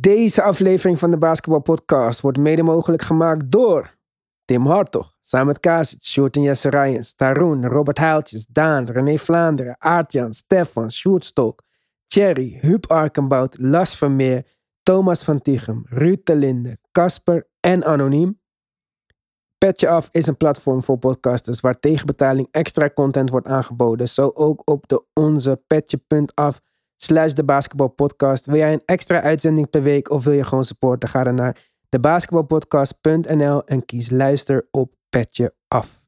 Deze aflevering van de Basketball Podcast wordt mede mogelijk gemaakt door Tim Hartog, samen met Kasic, Sjoerd en Jesse Rijens, Taroen, Robert Heiltjes, Daan, René Vlaanderen, Aartjan, Stefan, Sjoerd Stok, Thierry, Huub Arkenbout, Las Vermeer, Thomas van Tichem, Ruud de Linde, Casper en Anoniem. Petje Af is een platform voor podcasters waar tegen betaling extra content wordt aangeboden. Zo ook op de onze petje.af slash de basketbalpodcast. Wil jij een extra uitzending per week of wil je gewoon supporten? Ga dan naar debasketbalpodcast.nl en kies luister op Petje Af.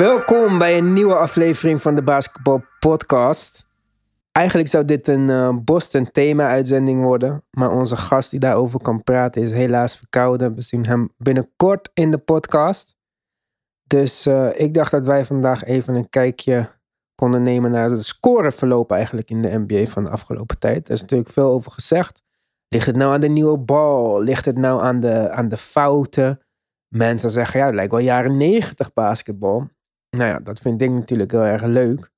Welkom bij een nieuwe aflevering van de Basketball Podcast. Eigenlijk zou dit een eh, Boston thema uitzending worden, maar onze gast die daarover kan praten is helaas verkouden. We zien hem binnenkort in de podcast. Dus eh, ik dacht dat wij vandaag even een kijkje konden nemen naar het scoreverloop eigenlijk in de NBA van de afgelopen tijd. Er is natuurlijk veel over gezegd. Ligt het nou aan de nieuwe bal? Ligt het nou aan de, aan de fouten? Mensen zeggen, ja, het lijkt wel jaren negentig basketbal. Nou ja, dat vind ik natuurlijk heel erg leuk.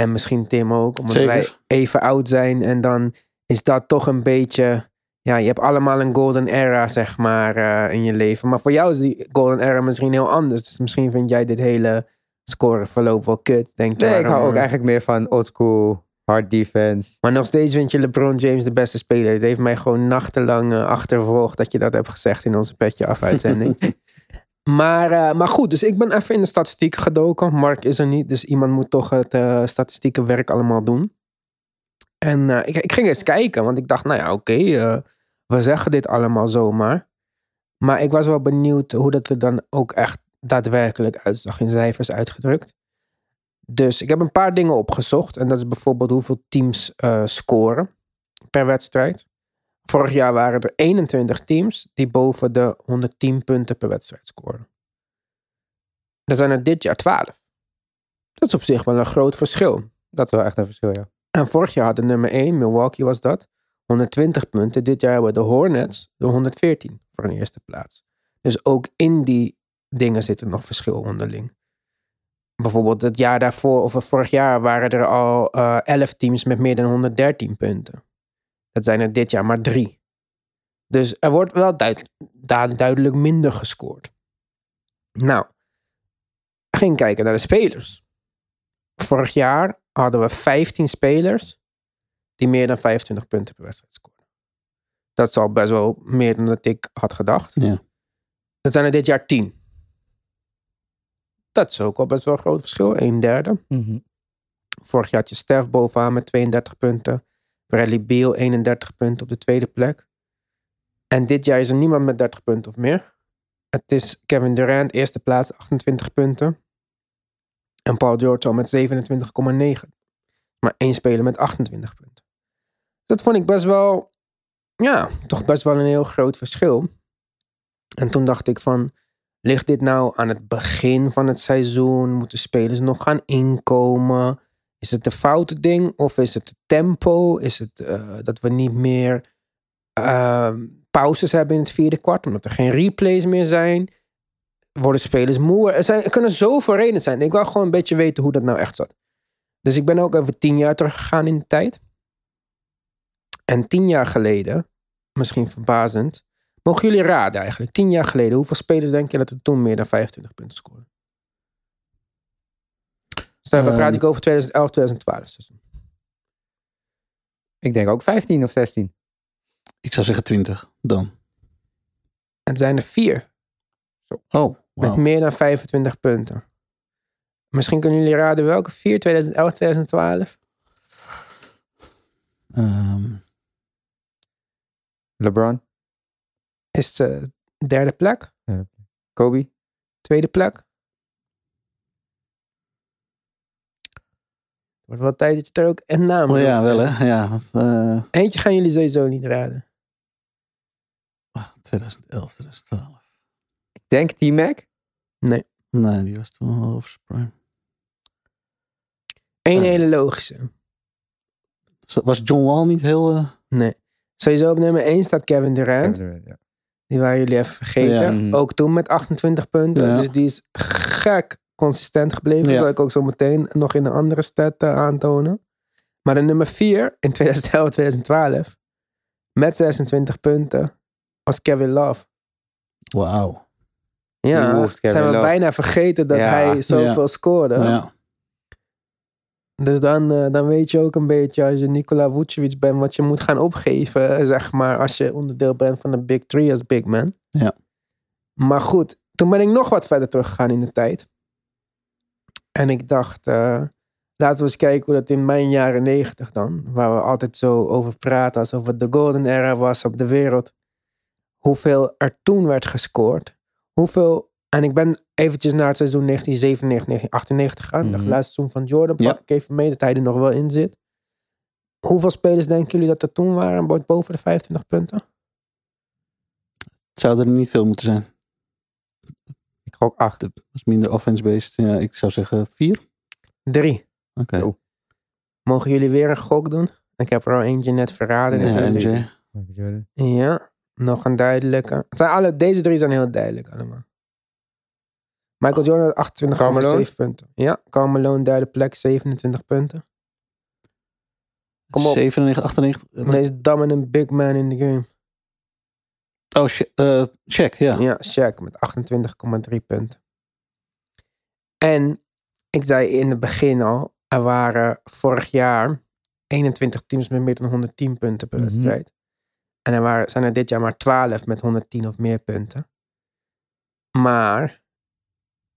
En misschien Tim ook, omdat Zeker. wij even oud zijn. En dan is dat toch een beetje... Ja, je hebt allemaal een golden era, zeg maar, eh, in je leven. Maar voor jou is die golden era misschien heel anders. Dus misschien vind jij dit hele scoreverloop wel kut. Denk Nee, ik hou ook eh. eigenlijk meer van old school, hard defense. Maar nog steeds vind je LeBron James de beste speler. Het heeft mij gewoon nachtenlang eh, achtervolgd dat je dat hebt gezegd in onze petje af uitzending. maar, eh, maar goed, dus ik ben even in de statistieken gedoken. Mark is er niet, dus iemand moet toch het eh statistieke werk allemaal doen. En eh, ik, ging eens kijken, want ik dacht, nou ja, oké, we zeggen dit allemaal zomaar. Maar ik was wel benieuwd hoe dat er dan ook echt daadwerkelijk uitzag in cijfers uitgedrukt. Dus ik heb een paar dingen opgezocht. En dat is bijvoorbeeld hoeveel teams scoren per wedstrijd. Vorig jaar waren er 21 teams die boven de 110 punten per wedstrijd scoren. Er zijn er dit jaar 12. Dat is op zich wel een groot verschil. Dat is wel echt een verschil, ja. En vorig jaar hadden nummer 1, Milwaukee was dat, 120 punten. Dit jaar hebben de Hornets de 114 voor een eerste plaats. Dus ook in die dingen zit er nog verschil onderling. Bijvoorbeeld het jaar daarvoor, of vorig jaar, waren er al eh 11 teams met meer dan 113 punten. Dat zijn er dit jaar maar drie. Dus er wordt wel duid- duidelijk minder gescoord. Nou, ging kijken naar de spelers. Vorig jaar hadden we 15 spelers die meer dan 25 punten per wedstrijd scoren. Dat is al best wel meer dan dat ik had gedacht. Ja. Dat zijn er dit jaar 10. Dat is ook wel best wel een groot verschil. Een derde. Vorig jaar had je Steph bovenaan met 32 punten. Bradley Beal 31 punten op de tweede plek. En dit jaar is er niemand met 30 punten of meer. Het is Kevin Durant, eerste plaats, 28 punten. En Paul George al met 27,9. Maar één speler met 28 punten. Dat vond ik best wel, ja, toch best wel een heel groot verschil. En toen dacht ik van, ligt dit nou aan het begin van het seizoen? Moeten spelers nog gaan inkomen? Is het de foute ding of is het het tempo? Is het eh, dat we niet meer ehm, pauzes hebben in het vierde kwart, omdat er geen replays meer zijn? Worden spelers moe? Er, zijn, kunnen zoveel redenen zijn. Ik wil gewoon een beetje weten hoe dat nou echt zat. Dus ik ben ook even tien jaar teruggegaan in de tijd. En tien jaar geleden, misschien verbazend, mogen jullie raden eigenlijk, tien jaar geleden, hoeveel spelers denk je dat er toen meer dan 25 punten scoren? Dus dan Ehm. praat ik over 2011, 2012 seizoen. Ik denk ook 15 of 16. Ik zou zeggen 20 dan. En het zijn er vier Oh, met wauw. meer dan 25 punten. Misschien kunnen jullie raden welke vier, 2011, 2012? Ehm, LeBron, Is de derde plek, Kobe. tweede plek. Wordt wel tijd dat je er ook een naam oh ja, wel hè. Ja, dat, eh, Eentje gaan jullie sowieso niet raden. 2011, 2012. Ik denk T-Mac. Nee, die was toen al over prime. Eén Ja. hele logische. Was John Wall niet heel... eh, Nee. Sowieso op nummer 1 staat Kevin Durant. Kevin Durant, ja. Die waren jullie even vergeten. Ja. Mhm. Ook toen met 28 punten. Ja. Dus die is gek consistent gebleven. Ja. Zal ik ook zo meteen nog in een andere stat eh, aantonen. Maar de nummer 4 in 2011, 2012. Met 26 punten. Was Kevin Love. Wauw. Ja, zijn we Love. bijna vergeten dat Ja. hij zoveel Ja. scoorde. Ja. Dus dan, eh, dan weet je ook een beetje als je Nikola Vucevic bent, wat je moet gaan opgeven, zeg maar, als je onderdeel bent van de Big Three als big man. Ja. Maar goed, toen ben ik nog wat verder teruggegaan in de tijd. En ik dacht, eh, laten we eens kijken hoe dat in mijn jaren negentig dan, waar we altijd zo over praten, alsof het de golden era was op de wereld, hoeveel er toen werd gescoord. Hoeveel, en ik ben eventjes naar het seizoen 1997, 1998 gegaan, het laatste seizoen van Jordan, Ja. pak ik even mee dat hij er nog wel in zit. Hoeveel spelers denken jullie dat er toen waren, bo- boven de 25 punten? Het zou er niet veel moeten zijn. Gok acht. Het was minder offense-based. Ja, ik zou zeggen vier. Drie. Oké. Mogen jullie weer een gok doen? Ik heb er al eentje net verraden. Ja, Dus- MJ. Jordan. Ja, nog een duidelijke. Het zijn alle, deze drie zijn heel duidelijk allemaal. Michael Jordan had 28,7 punten. Ja, Malone derde plek, 27 punten. Kom op. 97, 98. De meest dominant big man in de game. Oh, eh, Shaq, ja. Ja, Shaq met 28,3 punten. En ik zei in het begin al, er waren vorig jaar 21 teams met meer dan 110 punten per Mhm. wedstrijd. En er waren, zijn er dit jaar maar 12 met 110 of meer punten. Maar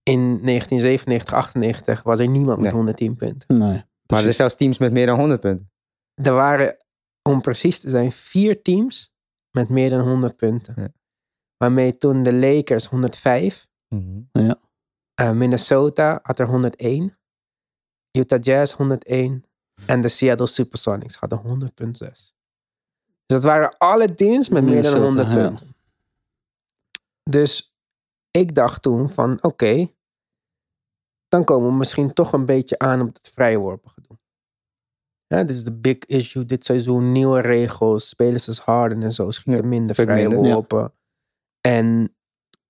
in 1997, 98 was er niemand met Nee. 110 punten. Nee. Maar er zijn zelfs teams met meer dan 100 punten. Er waren, om precies te zijn, vier teams met meer dan 100 punten. Ja. Waarmee toen de Lakers 105, eh, Minnesota had er 101, Utah Jazz 101 en de Seattle Supersonics hadden 100,6. Dus dat waren alle teams met meer dan Minnesota, 100 ja. punten. Dus ik dacht toen van oké, dan komen we misschien toch een beetje aan op het vrije worpen gedoe. Ja, dit is de big issue dit seizoen. Nieuwe regels, spelers als Harden en zo schieten minder vrije worpen. En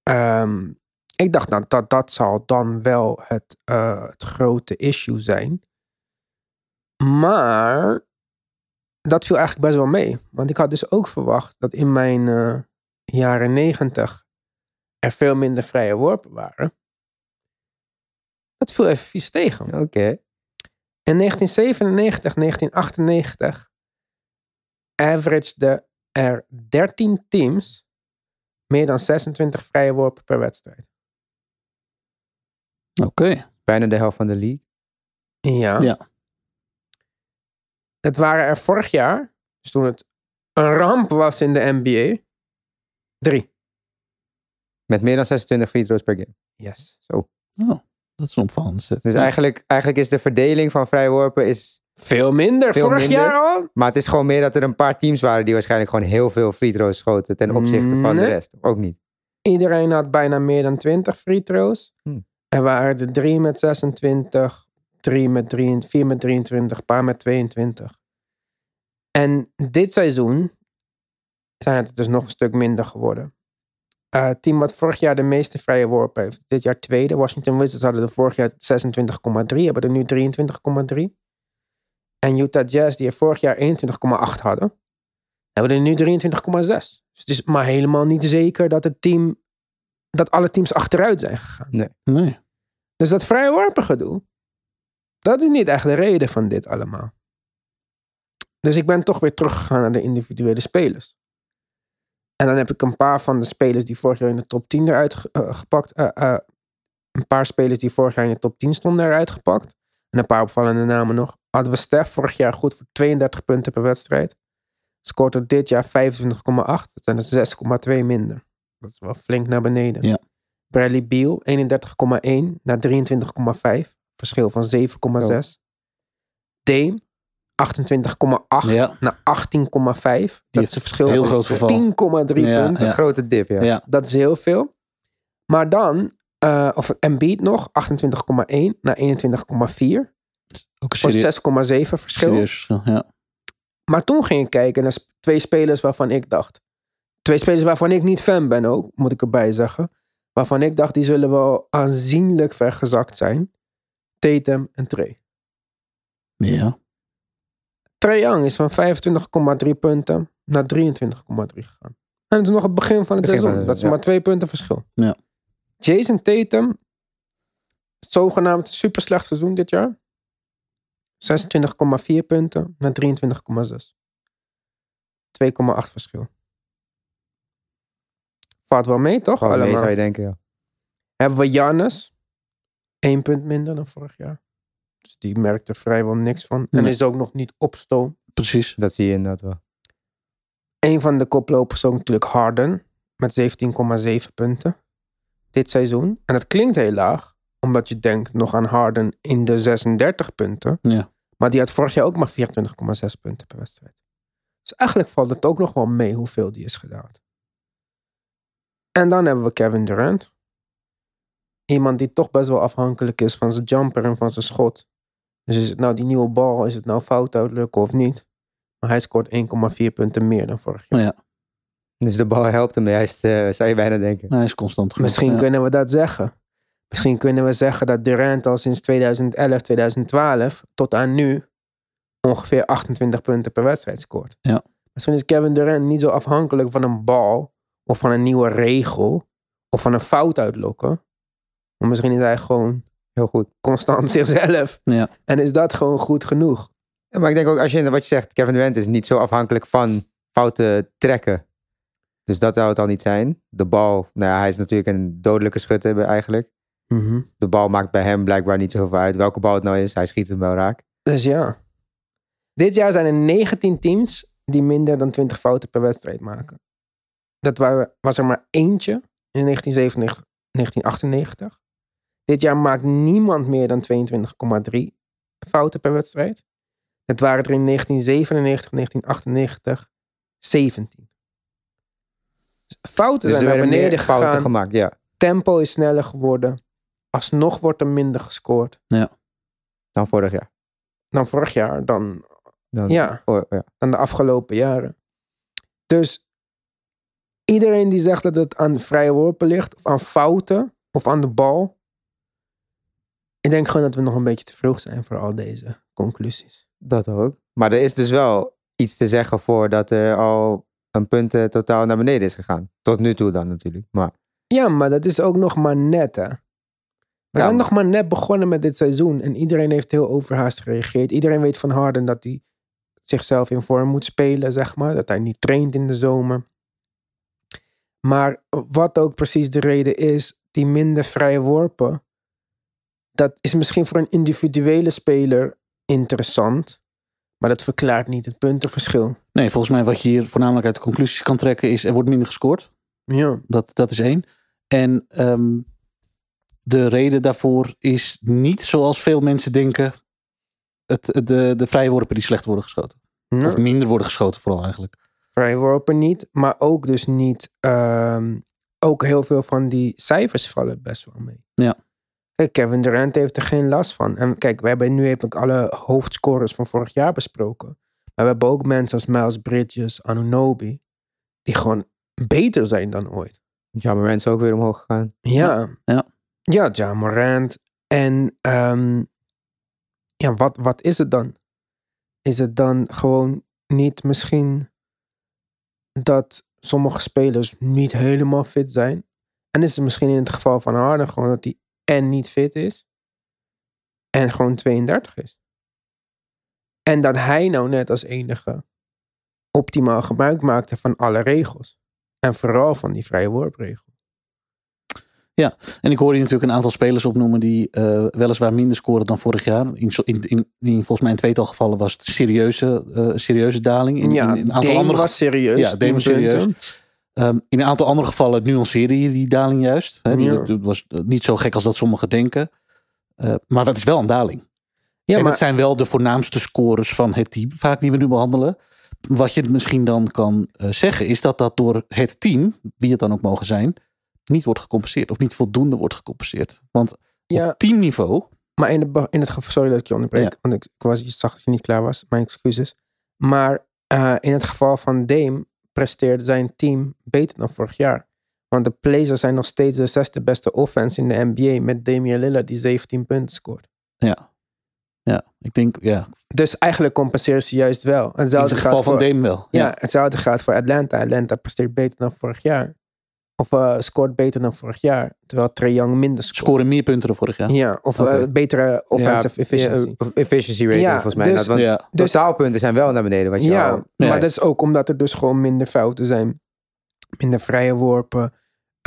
ehm, ik dacht nou, dat dat zal dan wel het, eh, het grote issue zijn. Maar dat viel eigenlijk best wel mee. Want ik had dus ook verwacht dat in mijn eh, jaren negentig er veel minder vrije worpen waren. Dat viel even vies tegen. Oké. In 1997, 1998 averagede er 13 teams meer dan 26 vrije worpen per wedstrijd. Oké. Bijna de helft van de league. Ja. Ja. Het waren er vorig jaar, dus toen het een ramp was in de NBA, drie. Met meer dan 26 free throws per game. Yes. Oh, dat is opvallend. Dus Ja. eigenlijk, eigenlijk is de verdeling van vrijworpen is... Veel minder. Veel vorig minder. jaar al. Maar het is gewoon meer dat er een paar teams waren die waarschijnlijk gewoon heel veel free throws schoten ten opzichte van de rest. Ook niet. Iedereen had bijna meer dan 20 free throws. Hmm. Er waren er drie met 26, drie met 23, vier met 23, een paar met 22. En dit seizoen zijn het dus nog een stuk minder geworden. Eh, Het team wat vorig jaar de meeste vrije worpen heeft, dit jaar tweede. Washington Wizards hadden er vorig jaar 26,3, hebben er nu 23,3. En Utah Jazz, die er vorig jaar 21,8 hadden, hebben er nu 23,6. Dus het is maar helemaal niet zeker dat het team, dat alle teams achteruit zijn gegaan. Nee. Dus dat vrije worpen gedoe, dat is niet echt de reden van dit allemaal. Dus ik ben toch weer teruggegaan naar de individuele spelers. En dan heb ik een paar van de spelers die vorig jaar in de top 10 eruit eh, gepakt. eh, eh, een paar spelers die vorig jaar in de top 10 stonden eruit gepakt. En een paar opvallende namen nog. Hadden we Stef vorig jaar goed voor 32 punten per wedstrijd. Scoort er dit jaar 25,8. Dat zijn er 6,2 minder. Dat is wel flink naar beneden. Ja. Bradley Beal 31,1 naar 23,5. Verschil van 7,6. Dame 28,8 Ja. naar 18,5. Dat is een verschil heel van groot verval. 10,3 Ja, punten. ja. Grote dip, ja. Ja. Dat is heel veel. Maar dan, eh of Embiid nog, 28,1 naar 21,4. Ook een Voor serie- 6,7 verschil. serieus verschil. Ja. Maar toen ging ik kijken naar twee spelers waarvan ik dacht. Twee spelers waarvan ik niet fan ben ook, moet ik erbij zeggen. Waarvan ik dacht, die zullen wel aanzienlijk vergezakt zijn. Tatum en Trey. ja. Trae Young is van 25,3 punten naar 23,3 gegaan. En het is nog het begin van het Begin van seizoen. het- Dat is ja. maar twee punten verschil. Ja. Jason Tatum, zogenaamd super slecht seizoen dit jaar. 26,4 punten naar 23,6. 2,8 verschil. Valt wel mee, toch? Gewoon mee Allemaal. zou je denken, ja. Hebben we Jannes. één punt minder dan vorig jaar. Dus die merkt er vrijwel niks van. En Nee. is ook nog niet op stoom. Precies. Dat zie je inderdaad wel. Een van de koplopers is ook natuurlijk Harden. Met 17,7 punten. Dit seizoen. En dat klinkt heel laag. Omdat je denkt nog aan Harden in de 36 punten. Ja. Maar die had vorig jaar ook maar 24,6 punten per wedstrijd. Dus eigenlijk valt het ook nog wel mee hoeveel die is gedaald. En dan hebben we Kevin Durant. Iemand die toch best wel afhankelijk is van zijn jumper en van zijn schot. Dus is het nou die nieuwe bal, is het nou fout uitlukken of niet? Maar hij scoort 1,4 punten meer dan vorig jaar. Maar ja, Dus de bal helpt hem juist, eh, zou je bijna denken. hij is constant genoeg. Misschien ja. kunnen we dat zeggen. Misschien kunnen we zeggen dat Durant al sinds 2011, 2012 tot aan nu ongeveer 28 punten per wedstrijd scoort. Ja. Misschien is Kevin Durant niet zo afhankelijk van een bal of van een nieuwe regel of van een fout uitlokken. Maar misschien is hij gewoon Heel goed. constant zichzelf. Ja. En is dat gewoon goed genoeg. Ja, Maar ik denk ook, als je wat je zegt, Kevin Durant is niet zo afhankelijk van fouten trekken. Dus dat zou het al niet zijn. De bal, nou ja, hij is natuurlijk een dodelijke schutter eigenlijk. De bal maakt bij hem blijkbaar niet zoveel uit. Welke bal het nou is, hij schiet hem wel raak. Dus ja. Dit jaar zijn er 19 teams die minder dan 20 fouten per wedstrijd maken. Dat was er maar eentje in 1997, 1998. Dit jaar maakt niemand meer dan 22,3 fouten per wedstrijd. Het waren er in 1997, 1998 17. Dus Fouten Dus er zijn naar beneden meer fouten gegaan. gemaakt, ja. Tempo is sneller geworden. Alsnog wordt er minder gescoord Dan vorig jaar. dan vorig jaar. Dan Dan, Ja. oh, ja. dan de afgelopen jaren. Dus iedereen die zegt dat het aan vrije worpen ligt, of aan fouten, of aan de bal. Ik denk gewoon dat we nog een beetje te vroeg zijn voor al deze conclusies. Dat ook. Maar er is dus wel iets te zeggen voor dat er al een punt totaal naar beneden is gegaan. Tot nu toe dan natuurlijk. Maar Ja, maar dat is ook nog maar net, hè. We Ja, zijn maar- nog maar net begonnen met dit seizoen. En iedereen heeft heel overhaast gereageerd. Iedereen weet van Harden dat hij zichzelf in vorm moet spelen, zeg maar. Dat hij niet traint in de zomer. Maar wat ook precies de reden is, die minder vrije worpen. Dat is misschien voor een individuele speler interessant. Maar dat verklaart niet het puntenverschil. Nee, volgens mij wat je hier voornamelijk uit de conclusies kan trekken is er wordt minder gescoord. Ja. Dat, dat is één. En ehm, de reden daarvoor is niet zoals veel mensen denken het, de, de vrije worpen die slecht worden geschoten. Of minder worden geschoten vooral eigenlijk. vrije worpen niet. Maar ook dus niet. ehm, ook heel veel van die cijfers vallen best wel mee. Ja. Kijk, Kevin Durant heeft er geen last van. En kijk, we hebben nu heb ik alle hoofdscorers van vorig jaar besproken. Maar we hebben ook mensen als Miles Bridges, Anunobi. Die gewoon beter zijn dan ooit. Ja Morant is ook weer omhoog gegaan. Ja. Ja. Ja, Ja Morant. En ehm, ja, wat, wat is het dan? Is het dan gewoon niet misschien dat sommige spelers niet helemaal fit zijn? En is het misschien in het geval van Harden gewoon dat hij en niet fit is en gewoon 32 is? En dat hij nou net als enige optimaal gebruik maakte van alle regels. En vooral van die vrije worpregel. En ik hoorde je natuurlijk een aantal spelers opnoemen die eh, weliswaar minder scoren dan vorig jaar. In, in, in, in volgens mij in tweetal gevallen was het serieuze, eh, serieuze daling. In, ja, in, een aantal andere was serieus. Ja, Dame was 10 punten. serieus. Ehm, in een aantal andere gevallen nuanceerde je die daling juist. Hè? Die, Ja. Het was niet zo gek als dat sommigen denken. Eh, maar dat is wel een daling. Ja, en maar... het zijn wel de voornaamste scores van het team, vaak die we nu behandelen. Wat je misschien dan kan uh, zeggen, is dat dat door het team, wie het dan ook mogen zijn, niet wordt gecompenseerd. Of niet voldoende wordt gecompenseerd. Want ja. op teamniveau. Maar in, de, in het geval, sorry dat ik je onderbreek, want ik, ik, was, je zag dat je niet klaar was, mijn excuses. Maar uh, in het geval van Dame presteert zijn team beter dan vorig jaar. Want de Blazers zijn nog steeds de zesde beste offense in de NBA met Damian Lillard die 17 punten scoort. Ja. Ja, ik denk, ja. Dus eigenlijk compenseren ze juist wel. Hetzelfde in het geval van Dame wel. Ja. ja, hetzelfde gaat voor Atlanta. Atlanta presteert beter dan vorig jaar. Of uh, scoort beter dan vorig jaar. Terwijl Trae Young minder scoort. Scoren meer punten dan vorig jaar. Ja, of okay. uh, betere offensive efficiency. Ja, efficiency rating volgens mij. Dus, want ja. Dus- totaalpunten zijn wel naar beneden. Wat je ja, al, maar dat is ook omdat er dus gewoon minder fouten zijn. Minder vrije worpen.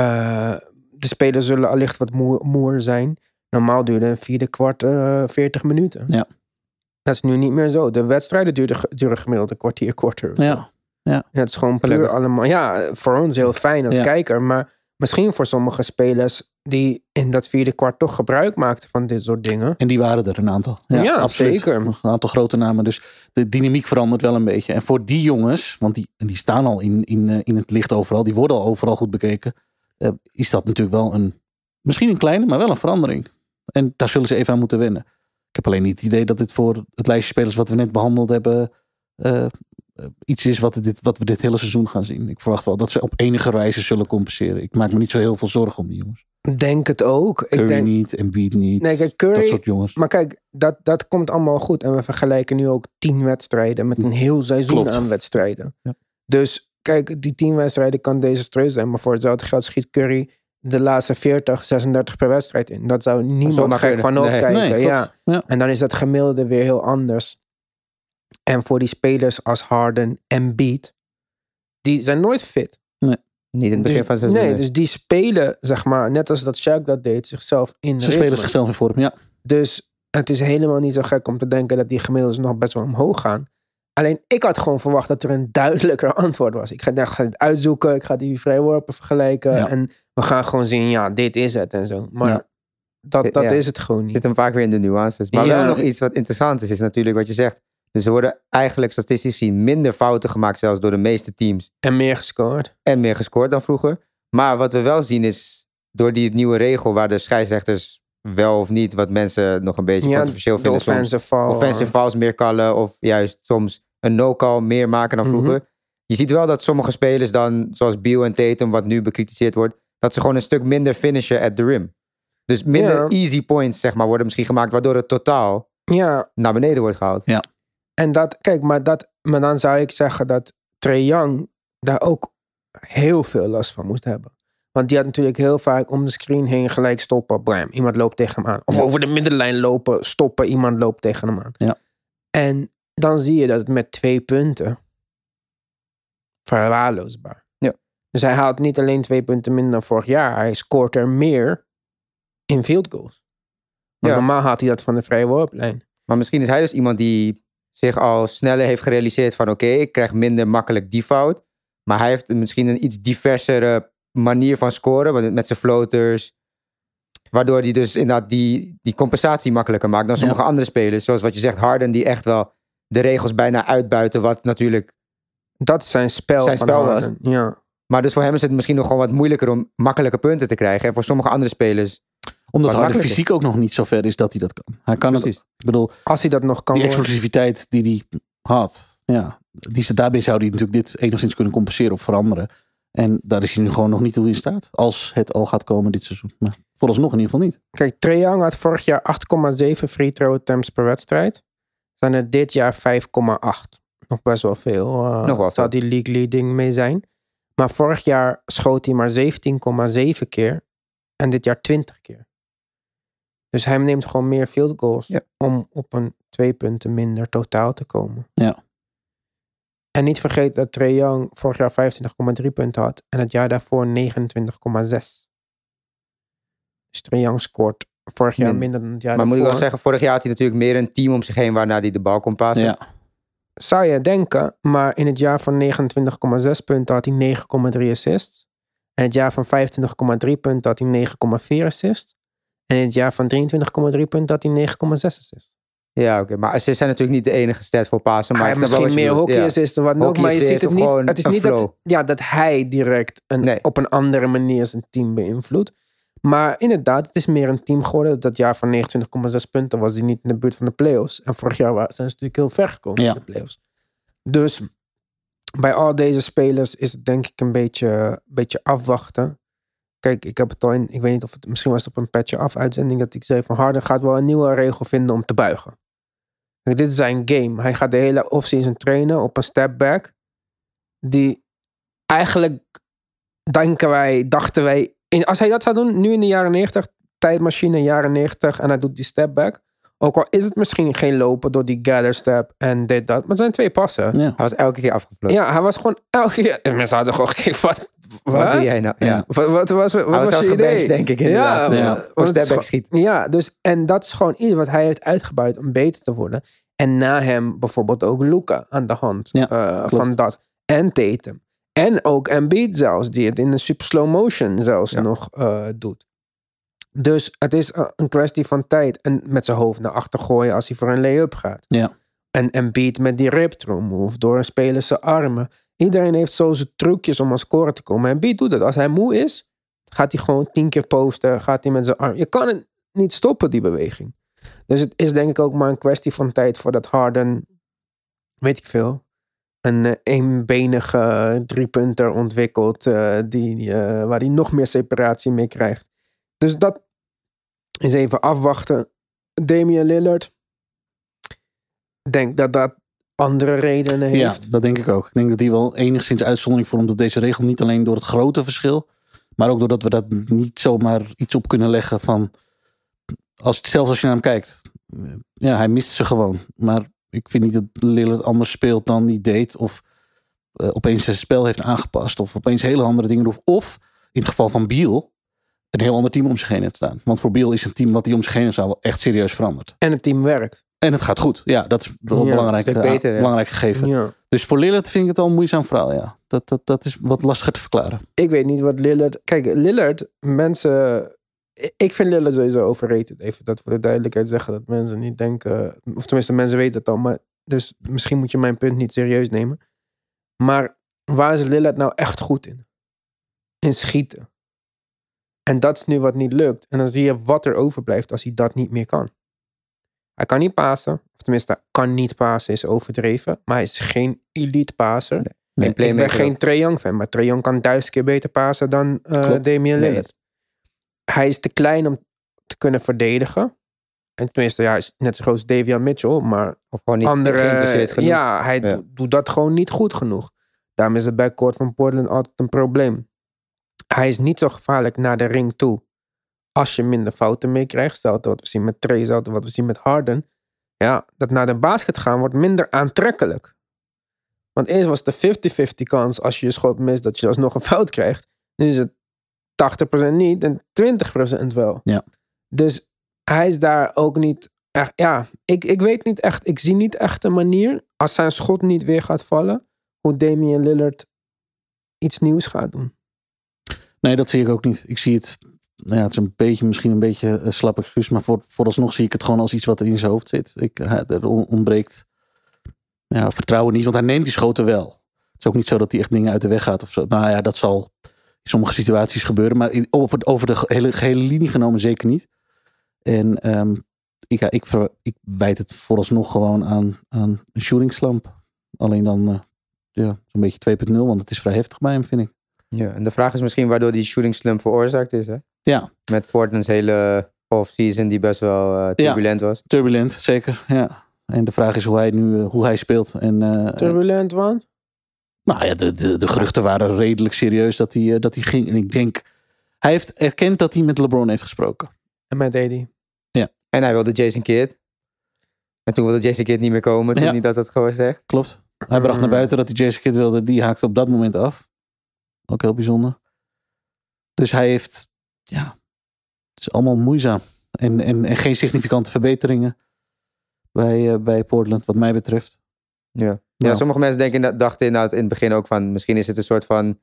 Uh, de spelers zullen allicht wat moe, moer zijn. Normaal duurde een vierde kwart 40 minuten. Ja. Dat is nu niet meer zo. De wedstrijden duren, duren gemiddeld een kwartier korter. Ja. Ja. ja. het is gewoon puur allemaal. Ja, voor ons heel fijn als kijker. Maar misschien voor sommige spelers die in dat vierde kwart toch gebruik maakten van dit soort dingen. En die waren er een aantal. Ja, absoluut. zeker. Een aantal grote namen. Dus de dynamiek verandert wel een beetje. En voor die jongens, want die, die staan al in, in, eh, in het licht overal, die worden al overal goed bekeken. Uh, is dat natuurlijk wel een, misschien een kleine, maar wel een verandering. En daar zullen ze even aan moeten wennen. Ik heb alleen niet het idee dat dit voor het lijstje spelers wat we net behandeld hebben. Uh, eh, iets is wat, dit, wat we dit hele seizoen gaan zien. Ik verwacht wel dat ze op enige wijze zullen compenseren. Ik maak me niet zo heel veel zorgen om die jongens. Denk het ook. Curry ik denk... niet, Embiid niet. Nee, kijk, Curry, dat soort jongens. Maar kijk, dat, dat komt allemaal goed. En we vergelijken nu ook tien wedstrijden met een heel seizoen aan wedstrijden. Ja. Dus kijk, die tien wedstrijden kan desastreus zijn. Maar voor hetzelfde geld schiet Curry de laatste 40, 36 per wedstrijd in. Dat zou niemand gek van opkijken. Nee, ja. ja. En dan is dat gemiddelde weer heel anders. En voor die spelers als Harden en Beat, die zijn nooit fit. Nee. Niet in het begin dus, van het seizoen. Nee, dus die spelen, zeg maar, net als dat Shaq dat deed, zichzelf in Ze spelen zichzelf in vorm, ja. Dus het is helemaal niet zo gek om te denken dat die gemiddeldes nog best wel omhoog gaan. Alleen ik had gewoon verwacht dat er een duidelijker antwoord was. Ik ga, ik ga het uitzoeken, ik ga die vrijworpen vergelijken. En we gaan gewoon zien, ja, dit is het en zo. Maar dat, dat is het gewoon niet. Zit hem vaak weer in de nuances. Maar wel nog iets wat interessant is, is natuurlijk wat je zegt. Dus er worden eigenlijk statistisch gezien minder fouten gemaakt, zelfs door de meeste teams. En meer gescoord. En meer gescoord dan vroeger. Maar wat we wel zien is, door die nieuwe regel waar de scheidsrechters wel of niet, wat mensen nog een beetje ja, controversieel vinden. Offensive foul. Offensive fouls meer callen of juist soms een no-call meer maken dan vroeger. Mhm. Je ziet wel dat sommige spelers dan, zoals Biel en Tatum, wat nu bekritiseerd wordt, dat ze gewoon een stuk minder finishen at the rim. Dus minder easy points, zeg maar, worden misschien gemaakt, waardoor het totaal ja. naar beneden wordt gehaald. Ja. En dat, kijk, maar, dat, maar dan zou ik zeggen dat Trae Young daar ook heel veel last van moest hebben. Want die had natuurlijk heel vaak om de screen heen gelijk stoppen. Bam, iemand loopt tegen hem aan. Of over de middenlijn lopen, stoppen, iemand loopt tegen hem aan. Ja. En dan zie je dat het met twee punten verwaarloosbaar. Ja. Dus hij haalt niet alleen twee punten minder dan vorig jaar. Hij scoort er meer in field goals. Want ja. normaal had hij dat van de vrije worplijn. Maar misschien is hij dus iemand die zich al sneller heeft gerealiseerd van oké, ik krijg minder makkelijk die fout. Maar hij heeft misschien een iets diversere manier van scoren met zijn floaters. Waardoor hij dus inderdaad die, die compensatie makkelijker maakt dan sommige andere spelers. Zoals wat je zegt, Harden die echt wel de regels bijna uitbuiten. Wat natuurlijk... Dat zijn spel, zijn spel was. Ja. Maar dus voor hem is het misschien nog gewoon wat moeilijker om makkelijke punten te krijgen. En voor sommige andere spelers omdat Harden fysiek ook nog niet zo ver is dat hij dat kan. Hij kan het, ik bedoel, als hij dat nog kan. Die explosiviteit die hij had, ja, die, daarbij zou hij natuurlijk dit enigszins kunnen compenseren of veranderen. En daar is hij nu gewoon nog niet toe in staat. Als het al gaat komen dit seizoen. Maar vooralsnog in ieder geval niet. Kijk, Trae Young had vorig jaar 8,7 free throw attempts per wedstrijd. Zijn er dit jaar 5,8. Nog best wel veel. Uh, nog wel zou die league leading mee zijn. Maar vorig jaar schoot hij maar 17,7 keer. En dit jaar 20 keer. Dus hij neemt gewoon meer field goals om op een twee punten minder totaal te komen. Ja. En niet vergeten dat Trae Young vorig jaar 25,3 punten had en het jaar daarvoor 29,6. Dus Trae Young scoort vorig jaar minder dan het jaar Maar moet ik wel zeggen, vorig jaar had hij natuurlijk meer een team om zich heen waarna hij de bal kon passen. Ja. Zou je denken, maar in het jaar van 29,6 punten had hij 9,3 assists. En het jaar van 25,3 punten had hij 9,4 assists. En in het jaar van 23,3 punten had hij 9,6 assists. Ja, oké. Maar assists zijn natuurlijk niet de enige stat voor pasen. Maar snap wel misschien meer bedoelt. hockey Ja. wat. Hockey Maar je ziet het niet. Het is een niet dat, ja, dat hij direct een, Nee. op een andere manier zijn team beïnvloedt. Maar inderdaad, het is meer een team geworden. Dat jaar van 29,6 punten was die niet in de buurt van de playoffs. En vorig jaar zijn ze natuurlijk heel ver gekomen Ja. in de playoffs. Dus bij al deze spelers is het denk ik een beetje, beetje afwachten. Kijk, ik heb het al in, ik weet niet of het, misschien was op een patch af uitzending dat ik zei van Harden gaat wel een nieuwe regel vinden om te buigen. Kijk, dit is zijn game. Hij gaat de hele offseason trainen op een step back. Die eigenlijk denken wij, dachten wij, in, als hij dat zou doen, nu in de jaren 90, tijdmachine jaren 90 en hij doet die step back. Ook al is het misschien geen lopen door die gather step en dit dat, maar het zijn twee passen. Ja. Hij was elke keer afgevlogen. Ja, hij was gewoon elke keer. En mensen hadden gewoon gekeken, wat, Wat wat? doe jij nou? Ja. Wat, wat was, wat Hij was was zelfs je idee? gebenched, denk ik inderdaad. Ja, Ja. stepback schiet. Ja, dus, en dat is gewoon iets wat hij heeft uitgebuit om beter te worden. En na hem bijvoorbeeld ook Luca aan de hand Ja, eh, van dat. En Tatum. En ook Embiid zelfs, die het in een super slow motion zelfs Ja. nog eh, doet. Dus het is een kwestie van tijd. En met zijn hoofd naar achter gooien als hij voor een lay-up gaat. Ja. En Embiid met die rip through move door een speler zijn armen. Iedereen heeft zo zijn trucjes om aan scoren te komen. En Embiid doet het. Als hij moe is, gaat hij gewoon tien keer posten. Gaat hij met zijn arm. Je kan het niet stoppen, die beweging. Dus het is denk ik ook maar een kwestie van tijd voordat Harden, weet ik veel, een eh, eenbenige driepunter ontwikkelt. eh, die, eh, waar hij nog meer separatie mee krijgt. Dus dat is even afwachten. Damian Lillard. Ik denk dat dat andere redenen heeft. Ja, dat denk ik ook. Ik denk dat die wel enigszins uitzondering vormt op deze regel. Niet alleen door het grote verschil, maar ook doordat we dat niet zomaar iets op kunnen leggen van. Als, zelfs als je naar hem kijkt. Ja, hij mist ze gewoon. Maar ik vind niet dat Lillard anders speelt dan die deed. Of eh, opeens zijn spel heeft aangepast. Of opeens hele andere dingen doet. Of in het geval van Biel. Een heel ander team om zich heen heeft staan. Want voor Biel is een team wat hij om zich heen heeft staan wel echt serieus veranderd. En het team werkt. En het gaat goed. Ja, dat is wel een Ja, belangrijk, is beter, ja. belangrijk gegeven. Ja. Dus voor Lillard vind ik het al een moeizaam verhaal, ja. Dat, dat, dat is wat lastiger te verklaren. Ik weet niet wat Lillard... Kijk, Lillard, mensen... Ik vind Lillard sowieso overrated. Even dat voor de duidelijkheid zeggen. Dat mensen niet denken... Of tenminste, mensen weten het al. Maar, dus misschien moet je mijn punt niet serieus nemen. Maar waar is Lillard nou echt goed in? In schieten. En dat is nu wat niet lukt. En dan zie je wat er overblijft als hij dat niet meer kan. Hij kan niet pasen. Of tenminste, kan niet pasen is overdreven. Maar hij is geen elite paser. Nee, Ik ben geen Trae Young fan, maar Trae Young kan duizend keer beter pasen dan Klopt. Damian Nee, Lillard. Hij is te klein om te kunnen verdedigen. En tenminste, ja, hij is net zo groot als Davian Mitchell, maar Of gewoon niet andere... geïnteresseerd genoeg. Ja, hij Ja. doet dat gewoon niet goed genoeg. Daarom is de backcourt van Portland altijd een probleem. Hij is niet zo gevaarlijk naar de ring toe. Als je minder fouten meekrijgt. Stel wat we zien met stel wat we zien met Harden. Ja, dat naar de basket gaan wordt minder aantrekkelijk. Want eerst was het de 50-50 kans als je je schot mist dat je alsnog een fout krijgt. Nu is het 80% niet en 20% wel. Ja. Dus hij is daar ook niet echt. Ja, ik, ik weet niet echt. Ik zie niet echt een manier. Als zijn schot niet weer gaat vallen. Hoe Damian Lillard iets nieuws gaat doen. Nee, dat zie ik ook niet. Ik zie het, nou ja, het is een beetje, misschien een beetje een slap excuus, maar voor, vooralsnog zie ik het gewoon als iets wat er in zijn hoofd zit. Ik, er on- ontbreekt ja, vertrouwen niet, want hij neemt die schoten wel. Het is ook niet zo dat hij echt dingen uit de weg gaat of zo. Nou ja, dat zal in sommige situaties gebeuren, maar over, de hele, gehele linie genomen zeker niet. En ehm, ik, ja, ik, ik wijd het vooralsnog gewoon aan, aan een shooting slump. Alleen dan eh, ja, zo'n beetje 2.0, want het is vrij heftig bij hem, vind ik. Ja, en de vraag is misschien waardoor die shooting slump veroorzaakt is. Hè? Ja, Met Portland's hele off-season die best wel eh, turbulent was. Turbulent, zeker. Ja. En de vraag is hoe hij nu eh, hoe hij speelt. En, eh, Turbulent, man. nou ja, de, de, de geruchten waren redelijk serieus dat hij, dat hij ging. En ik denk, hij heeft erkend dat hij met LeBron heeft gesproken. En met Eddie. En hij wilde Jason Kidd. En toen wilde Jason Kidd niet meer komen toen Ja. hij dat had gewoon zegt. Klopt. Hij bracht naar buiten dat hij Jason Kidd wilde. Die haakte op dat moment af. Ook heel bijzonder. Dus hij heeft, ja, het is allemaal moeizaam. En, en, en geen significante verbeteringen bij, eh, bij Portland, wat mij betreft. Ja. ja, Nou. sommige mensen denken, dachten inderdaad in het begin ook van... misschien is het een soort van